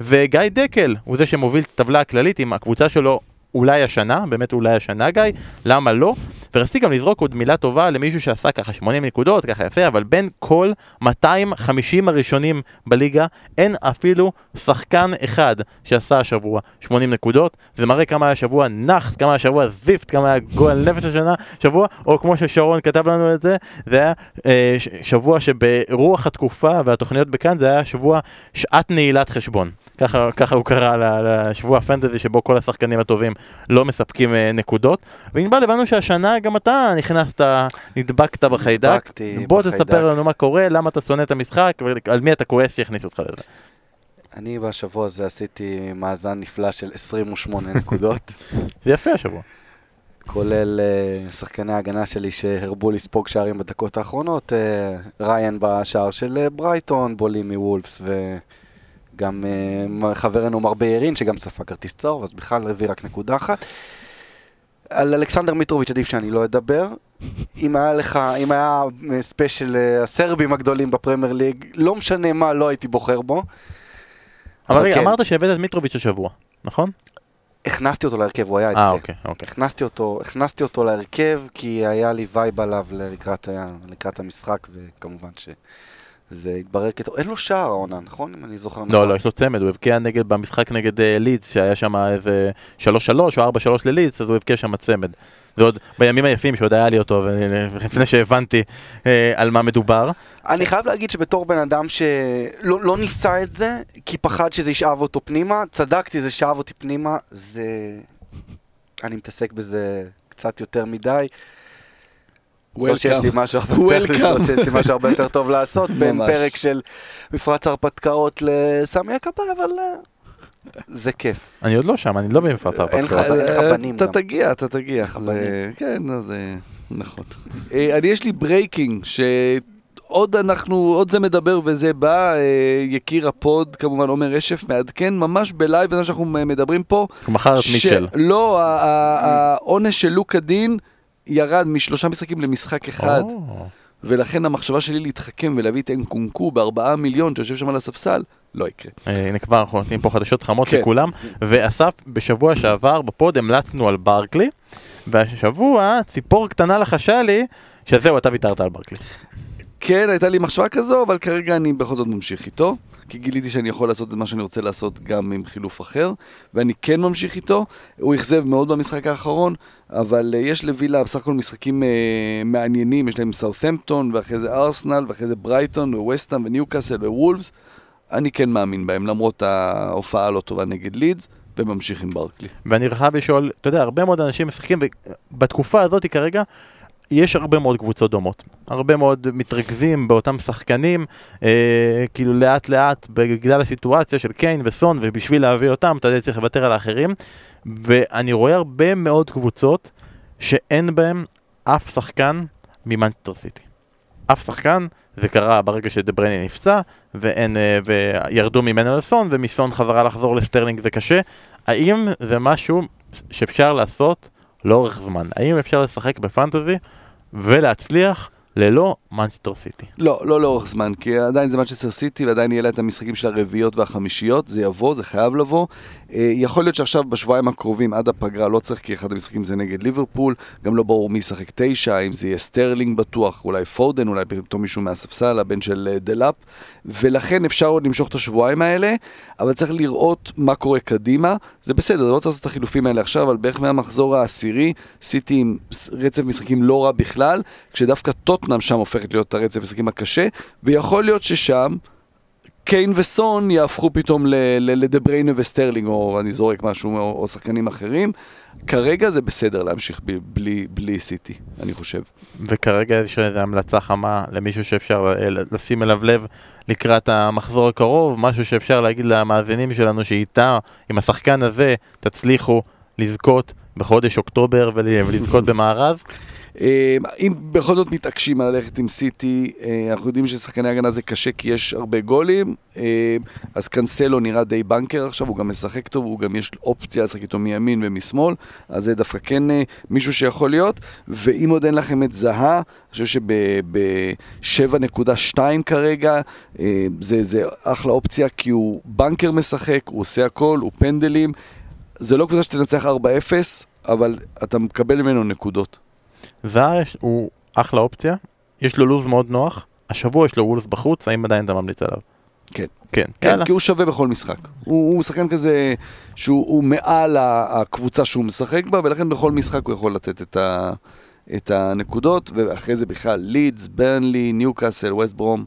וגיא דקל הוא זה שמוביל את הטבלה הכללית עם הקבוצה שלו אולי השנה, באמת אולי השנה גיא, למה לא? ורציתי גם לזרוק עוד מילה טובה למישהו שעשה ככה 80 נקודות, ככה יפה, אבל בין כל 250 הראשונים בליגה, אין אפילו שחקן אחד שעשה השבוע 80 נקודות, זה מראה כמה היה שבוע נח, כמה היה שבוע זיפט, כמה היה גועל נפש השנה, שבוע, או כמו ששרון כתב לנו את זה, זה היה אה, שבוע שברוח התקופה והתוכניות בכאן, זה היה שבוע שעת נעילת חשבון. ככה, ככה הוא קרא לשבוע הפנטזי שבו כל השחקנים הטובים לא מספקים אה, נקודות. וענבל הבנו שהשנה גם אתה נכנסת, נדבקת בחיידק. נדבקתי בוא בחיידק. תספר לנו מה קורה, למה אתה שונא את המשחק, ועל מי אתה כועס שהכניסו אותך לזה. אני בשבוע הזה עשיתי מאזן נפלא של 28 נקודות, זה יפה השבוע. כולל אה, שחקני ההגנה שלי שהרבו לספוג שערים בדקות האחרונות, אה, ריין בשער של אה, ברייטון, בולי מוולפס וגם אה, חברנו מר בירין שגם ספג כרטיס צהוב, אז בכלל הביא רק נקודה אחת. על אלכסנדר מיטרוביץ' עדיף שאני לא אדבר. אם היה לך, אם היה אה, special אה, הסרבים הגדולים בפרמייר ליג, לא משנה מה, לא הייתי בוחר בו. אבל רגע, כן. אמרת שהבאת את מיטרוביץ' השבוע, נכון? הכנסתי אותו להרכב, הוא היה אצלי. אה, אוקיי, אוקיי. הכנסתי אותו, הכנסתי אותו להרכב כי היה לי vibe עליו לקראת, לקראת המשחק וכמובן שזה התברר כטוב. אין לו שער העונה, נכון? אם אני זוכר נכון. לא, לא, יש לו צמד, הוא הבקיע נגד, במשחק נגד אה, לידס, שהיה שם איזה 3-3 או 4-3 ללידס, אז הוא הבקיע שם צמד. זה עוד בימים היפים שעוד היה לי אותו, ולפני שהבנתי אה, על מה מדובר. אני חייב להגיד שבתור בן אדם שלא לא ניסה את זה, כי פחד שזה ישאב אותו פנימה, צדקתי, זה שאב אותי פנימה, זה... אני מתעסק בזה קצת יותר מדי. לא שיש לי משהו הרבה יותר-. לא טוב לעשות בין. פרק של מפרץ הרפתקאות לסמי הכפה, אבל אה, זה כיף. אני עוד לא שם, אני לא במפרץ ההרפתקאות. אין לך בנים אתה. תגיע, אתה תגיע. כן, אז זה נכון. אה, אני, יש לי breaking, שעוד אנחנו, עוד זה מדבר וזה בא, אה, יקיר הפוד, כמובן עומר רשף, מעדכן ממש ב live, בזמן שאנחנו מדברים פה. מחר את מיטשל. לא, העונש של לוקה דין ירד משלושה משחקים למשחק אחד. או. ולכן המחשבה שלי להתחכם ולהביא את אנקונקו בארבעה מיליון שיושב שם על הספסל, לא יקרה. אה, הנה כבר אנחנו נותנים פה חדשות חמות כן. לכולם. ואסף, בשבוע שעבר בפוד המלצנו על ברקלי, והשבוע ציפור קטנה לחשה לי, שזהו, אתה ויתרת על ברקלי. כן, הייתה לי מחשבה כזו, אבל כרגע אני בכל זאת ממשיך איתו, כי גיליתי שאני יכול לעשות את מה שאני רוצה לעשות גם עם חילוף אחר, ואני כן ממשיך איתו. הוא אכזב מאוד במשחק האחרון, אבל uh, יש לווילה בסך הכל משחקים uh, מעניינים, יש להם סאות'מפטון, ואחרי זה ארסנל, ואחרי זה ברייטון, וווסטהאם, וניוקאסל, ווולפס. אני כן מאמין בהם, למרות ההופעה הלא טובה נגד לידס, וממשיך עם ברקלי. ואני חייב לשאול, אתה יודע, הרבה מאוד אנשים משחקים, ובתקופה הזאת כרגע, יש הרבה מאוד קבוצות דומות. הרבה מאוד מתרכזים באותם שחקנים, אה, כאילו לאט לאט, בגלל הסיטואציה של קיין וסון, ובשביל להביא אותם, אתה צריך לוותר על האחרים. ואני רואה הרבה מאוד קבוצות שאין בהם אף שחקן ממנצ'סטר סיטי. אף שחקן, זה קרה ברגע שדה ברוינה נפצע, ואין, אה, וירדו ממנו לסון, ומסון חזרה לחזור לסטרלינג זה קשה. האם זה משהו שאפשר לעשות לאורך זמן? האם אפשר לשחק בפנטזי ולהצליח ללא מנצ'סטר סיטי. לא, לא לאורך זמן, כי עדיין זה מנצ'סטר סיטי ועדיין יהיה לה את המשחקים של הרביעיות והחמישיות, זה יבוא, זה חייב לבוא. אה, יכול להיות שעכשיו בשבועיים הקרובים עד הפגרה לא צריך, כי אחד המשחקים זה נגד ליברפול, גם לא ברור מי ישחק תשע, אם זה יהיה סטרלינג בטוח, אולי פודן, אולי פתאום מישהו מהספסל, הבן של אה, דלאפ, ולכן אפשר עוד למשוך את השבועיים האלה, אבל צריך לראות מה קורה קדימה. זה בסדר, לא צריך לעשות את החילופים האלה עכשיו, אבל בערך מהמחזור העשירי, סיטי עם רצף משחקים לא רע בכלל, כשדווקא טוטנאם שם הופכת להיות הרצף המשחקים הקשה, ויכול להיות ששם... קיין וסון יהפכו פתאום לדה ברוינה וסטרלינג, או אני זורק משהו, או, או שחקנים אחרים. כרגע זה בסדר להמשיך ב, בלי, בלי סיטי, אני חושב. וכרגע יש איזו המלצה חמה למישהו שאפשר לשים אליו לב לקראת המחזור הקרוב, משהו שאפשר להגיד למאזינים שלנו שאיתה, עם השחקן הזה, תצליחו לזכות בחודש אוקטובר ולזכות במארז. אה, אם בכל זאת מתעקשים ללכת עם סיטי, אה, אנחנו יודעים ששחקני הגנה זה קשה כי יש הרבה גולים, אה, אז קנסלו נראה די בנקר עכשיו, הוא גם משחק טוב, הוא גם יש אופציה לשחק איתו מימין ומשמאל, אז זה דווקא כן מישהו שיכול להיות, ואם עוד אין לכם את זהה, אני חושב שב-7.2 כרגע, זה, זה אחלה אופציה, כי הוא בנקר משחק, הוא עושה הכל, הוא פנדלים, זה לא קבוצה שתנצח 4-0, אבל אתה מקבל ממנו נקודות. זר הוא אחלה אופציה, יש לו לו"ז מאוד נוח, השבוע יש לו וולס בחוץ, האם עדיין אתה ממליץ עליו? כן. כן, כן כי הוא שווה בכל משחק. הוא, הוא שחקן כזה שהוא מעל הקבוצה שהוא משחק בה, ולכן בכל משחק הוא יכול לתת את, ה, את הנקודות, ואחרי זה בכלל לידס, ברנלי, ניוקאסל, ווסט ברום.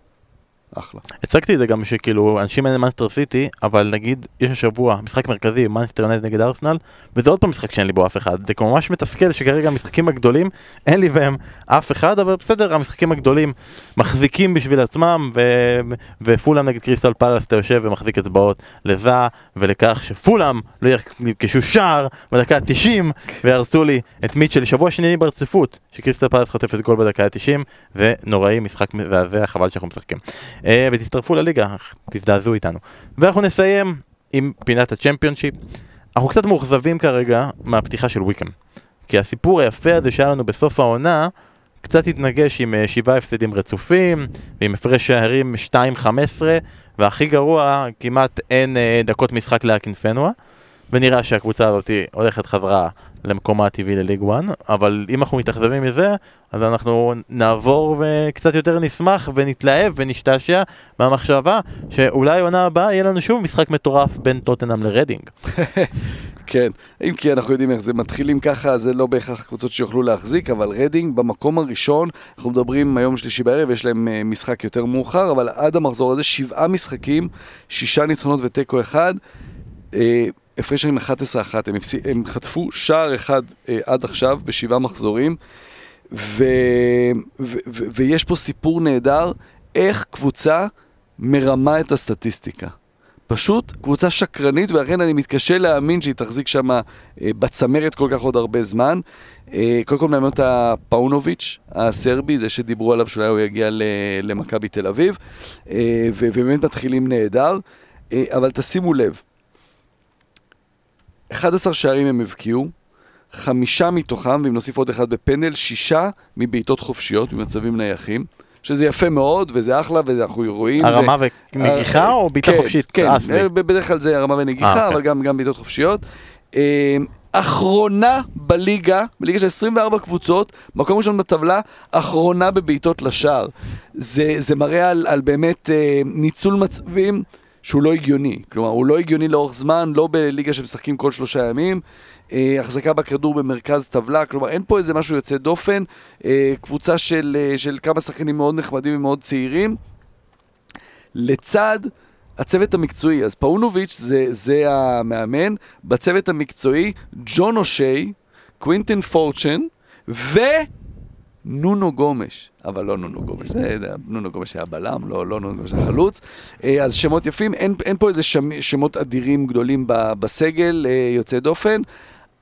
אחלה. הצגתי את זה גם שכאילו אנשים אין מנסטר סיטי אבל נגיד יש השבוע משחק מרכזי מנסטר יונייטד נגד ארסנל וזה עוד פעם משחק שאין לי בו אף אחד זה ממש מתסכל שכרגע המשחקים הגדולים אין לי בהם אף אחד אבל בסדר המשחקים הגדולים מחזיקים בשביל עצמם ו... ופולאם נגד קריסטל פלאס אתה יושב ומחזיק אצבעות לזה ולכך שפולאם לא ירכשו שער בדקה ה-90 ויהרסו לי את מיטשל שבוע שני ברציפות שקריסטל פלאס חוטפת גול בדקה ה-90 ונוראי משחק מזעזע חבל שאנחנו משחקים. אה, ותצטרפו לליגה, תזדעזעו איתנו. ואנחנו נסיים עם פינת הצ'מפיונשיפ. אנחנו קצת מאוכזבים כרגע מהפתיחה של וויקם. כי הסיפור היפה הזה שהיה לנו בסוף העונה, קצת התנגש עם אה, שבעה הפסדים רצופים, ועם הפרש שערים 2-15, והכי גרוע, כמעט אין אה, דקות משחק לאקינפנואה, ונראה שהקבוצה הזאת הולכת חזרה למקומה הטבעי לליג 1, אבל אם אנחנו מתאכזבים מזה, אז אנחנו נעבור וקצת יותר נשמח ונתלהב ונשתעשע מהמחשבה שאולי עונה הבאה יהיה לנו שוב משחק מטורף בין טוטנאם לרדינג. כן, אם כי אנחנו יודעים איך זה מתחילים ככה, זה לא בהכרח קבוצות שיוכלו להחזיק, אבל רדינג במקום הראשון, אנחנו מדברים היום שלישי בערב, יש להם אה, משחק יותר מאוחר, אבל עד המחזור הזה שבעה משחקים, שישה ניצחונות ותיקו אחד. הפרש עם 11-1, הם, הם חטפו שער אחד אה, עד עכשיו בשבעה מחזורים, ו, ו, ו, ויש פה סיפור נהדר, איך קבוצה מרמה את הסטטיסטיקה. פשוט קבוצה שקרנית, ולכן אני מתקשה להאמין שהיא תחזיק שם אה, בצמרת כל כך עוד הרבה זמן. אה, קודם כל מאמן אותה פאונוביץ', הסרבי, זה שדיברו עליו שאולי הוא יגיע למכבי תל אביב, אה, ובאמת מתחילים נהדר. אה, אבל תשימו לב, 11 שערים הם הבקיעו, חמישה מתוכם, ואם נוסיף עוד אחד בפנדל, שישה מבעיטות חופשיות, במצבים נייחים. שזה יפה מאוד, וזה אחלה, ואנחנו רואים... הרמה זה... ונגיחה אה, או בעיטה כן, חופשית? כן, אה, בדרך כלל זה הרמה ונגיחה, אה, אבל אוקיי. גם, גם בעיטות חופשיות. אה, אחרונה בליגה, בליגה של 24 קבוצות, מקום ראשון בטבלה, אחרונה בבעיטות לשער. זה, זה מראה על, על באמת אה, ניצול מצבים. שהוא לא הגיוני. כלומר, הוא לא הגיוני לאורך זמן, לא בליגה שמשחקים כל שלושה ימים. אה, החזקה בכדור במרכז טבלה, כלומר, אין פה איזה משהו יוצא דופן. אה, קבוצה של, אה, של כמה שחקנים מאוד נחמדים ומאוד צעירים. לצד הצוות המקצועי, אז פאונוביץ' זה, זה המאמן, בצוות המקצועי, ג'ון אושי, קווינטין פורצ'ן, ו... נונו גומש, אבל לא נונו גומש, זה, נונו גומש היה בלם, לא, לא נונו גומש היה חלוץ. אה, אז שמות יפים, אין, אין פה איזה שם, שמות אדירים גדולים בסגל, אה, יוצא דופן.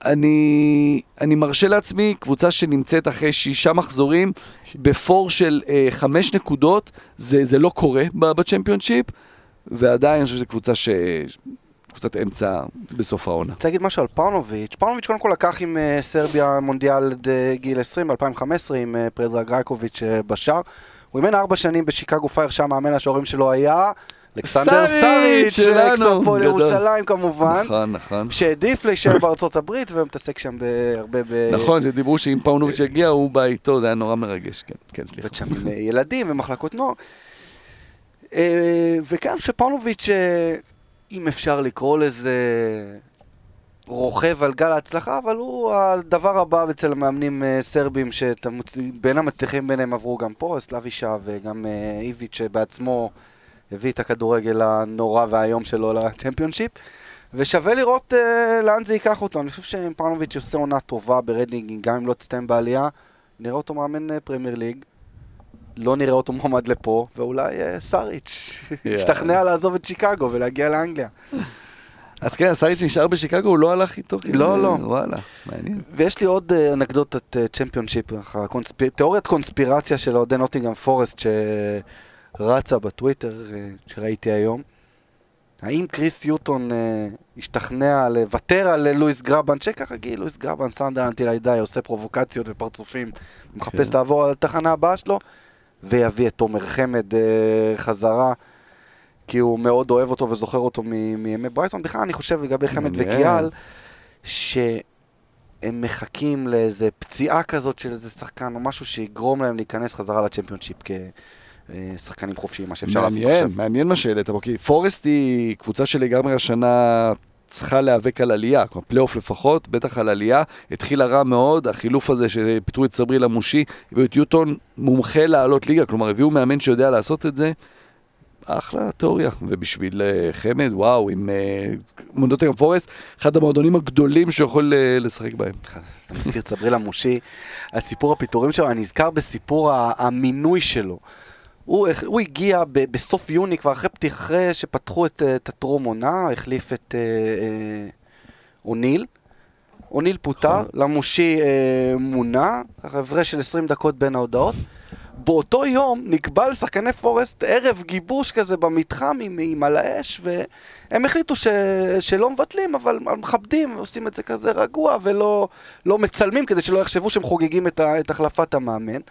אני, אני מרשה לעצמי, קבוצה שנמצאת אחרי שישה מחזורים בפער של אה, חמש נקודות, זה, זה לא קורה בצ'מפיונשיפ, ועדיין אני חושב שזו קבוצה ש... קבוצת אמצע בסוף העונה. רוצה להגיד משהו על פאונוביץ'. פאונוביץ' קודם כל לקח עם uh, סרביה מונדיאל עד uh, גיל 20, ב-2015, עם uh, פרדראג רייקוביץ' בשער. הוא אימן ארבע שנים בשיקגו פייר, שם מאמן השוערים שלו היה אלכסנדר שלנו, אקס הפועל גדול. ירושלים כמובן, נכון, נכון. שהעדיף להישאר בארצות הברית ומתעסק שם בהרבה ב... נכון, שדיברו שאם פאונוביץ' יגיע, הוא בא איתו, זה היה נורא מרגש, כן, כן, סליחה. עובד שם עם אה, ילדים ומחלקות נוער. אה, וגם שפאונוביץ', אה, אם אפשר לקרוא לזה, רוכב על גל ההצלחה, אבל הוא הדבר הבא אצל המאמנים אה, סרבים, שבין המצליחים ביניהם עברו גם פה, סלאבישה וגם אה, איביץ' שבעצמו הביא את הכדורגל הנורא והאיום שלו לצ'מפיונשיפ. ושווה לראות אה, לאן זה ייקח אותו. אני חושב שאם פאונוביץ' עושה עונה טובה ברדינג, גם אם לא תסתיים בעלייה, נראה אותו מאמן פרמייר ליג. לא נראה אותו מועמד לפה, ואולי אה, סאריץ' ישתכנע לעזוב את שיקגו ולהגיע לאנגליה. אז כן, סאריץ' נשאר בשיקגו, הוא לא הלך איתו? כאילו? לא, לא. וואלה, מעניין. ויש לי עוד אה, אנקדוטת אה, צ'מפיונשיפ. תיאוריית קונספירציה של אוהדי נוטינגרם פורסט שרצה בטוויטר, שראיתי היום. האם קריס יוטון אה, השתכנע לוותר על לואיס גרבן, שכרגיל, לואיס גרבן, סנדר אנטיל הידי, עושה פרובוקציות ופרצופים, מחפש כן. לעבור על התחנה הבאה שלו, ויביא את תומר חמד אה, חזרה, כי הוא מאוד אוהב אותו וזוכר אותו מימי ברייטון. בכלל, אני חושב לגבי חמד. וקיאל, שהם מחכים לאיזה פציעה כזאת של איזה שחקן או משהו שיגרום להם להיכנס חזרה לצ'מפיונשיפ כשחקנים חופשיים, מה שאפשר לעשות עכשיו. מעניין מה שהעלית פה, כי פורסט היא קבוצה שלגמרי השנה צריכה להיאבק על עלייה, כלומר פלייאוף לפחות, בטח על עלייה. התחילה רע מאוד, החילוף הזה שפיטרו את סברי לאמושי, הביאו את יוטון מומחה לעלות ליגה, כלומר הביאו מאמן שיודע לעשות את זה. אחלה תיאוריה, ובשביל אה, חמד, וואו, עם אה, מונדוטינגרם פורסט, אחד המועדונים הגדולים שיכול אה, לשחק בהם. אתה מזכיר את סבריל המושי, הסיפור הפיטורים שלו, אני נזכר בסיפור המינוי שלו. הוא, הוא הגיע ב, בסוף יוני, כבר אחרי פתיח, אחרי שפתחו את, את הטרום עונה, החליף את אה, אה, אוניל. אוניל פוטר, למושי אה, מונה, הפרש של 20 דקות בין ההודעות. באותו יום נקבע לשחקני פורסט ערב גיבוש כזה במתחם עם, עם על האש, והם החליטו ש, שלא מבטלים, אבל מכבדים, עושים את זה כזה רגוע ולא לא מצלמים כדי שלא יחשבו שהם חוגגים את, ה, את החלפת המאמן.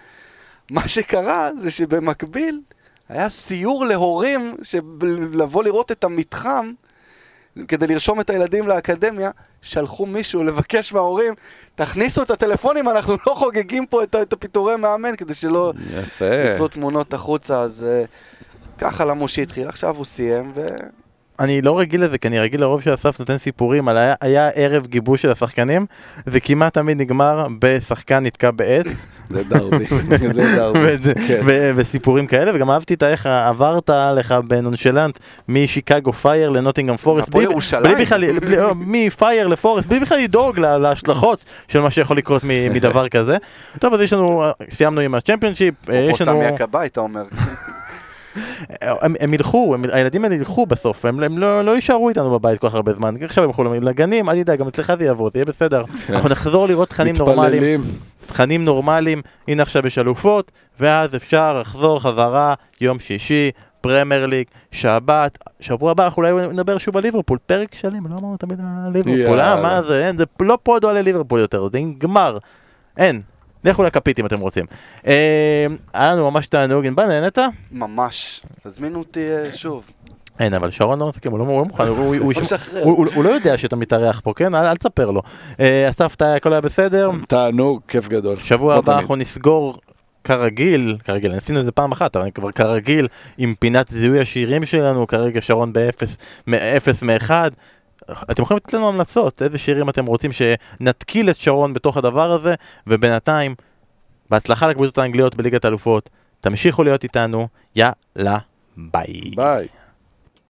מה שקרה זה שבמקביל היה סיור להורים, לבוא לראות את המתחם כדי לרשום את הילדים לאקדמיה, שלחו מישהו לבקש מההורים, תכניסו את הטלפונים, אנחנו לא חוגגים פה את, את הפיטורי מאמן, כדי שלא. יצאו תמונות החוצה, אז uh, ככה למושי התחיל, עכשיו הוא סיים, ו... אני לא רגיל לזה, כי אני רגיל לרוב שאסף נותן סיפורים על היה, היה ערב גיבוש של השחקנים, זה כמעט תמיד נגמר בשחקן נתקע בעץ, זה דרבי, זה דרבי. כן. וסיפורים כאלה, וגם אהבתי את איך עברת לך בנונשלנט משיקגו פייר לנוטינגרם פורסט, הפועל בלי- בכלל, לא, מפייר לפורסט, בלי בכלל לדאוג לה- להשלכות של מה שיכול לקרות מ- מדבר כזה. טוב, אז יש לנו, סיימנו עם הצ'מפיונשיפ, אה, יש לנו... סמי הכבאי, אתה אומר. הם, הם ילכו, הם, הילדים האלה ילכו בסוף, הם, הם לא, לא יישארו איתנו בבית כל כך הרבה זמן, עכשיו הם ילכו לגנים, אל תדאג, גם אצלך זה יעבור, זה יהיה בסדר. אנחנו נחזור לראות תכנים נורמליים. תכנים נורמליים, הנה עכשיו יש אלופות, ואז אפשר לחזור חזרה, יום שישי, פרמייר ליג, שבת, שבוע הבא אנחנו אולי נדבר שוב על ליברפול, פרק שלם, לא אמרנו תמיד על ליברפול, אה. מה זה, אין, זה לא פודו על ליברפול יותר, זה נגמר, אין. לכו לכפית אם אתם רוצים. אה, היה לנו ממש תענוג, ענבל, נהנית? ממש. תזמינו אותי אה, שוב. אין, אבל שרון לא מסכים, הוא לא הוא מוכן, הוא- הוא- הוא- לא יודע שאתה מתארח פה, כן? אל תספר לו. אה, אסף, הכל היה בסדר? תענוג, כיף גדול. שבוע הבא. אנחנו נסגור כרגיל, כרגיל, עשינו את זה פעם אחת, אבל כבר כרגיל, עם פינת זיהוי השירים שלנו, כרגע שרון באפס, מאפס מאחד. אתם יכולים לתת לנו המלצות, איזה שירים אתם רוצים שנתקיל את שרון בתוך הדבר הזה, ובינתיים, בהצלחה לקבוצות האנגליות בליגת האלופות, תמשיכו להיות איתנו, יאללה, ביי. ביי.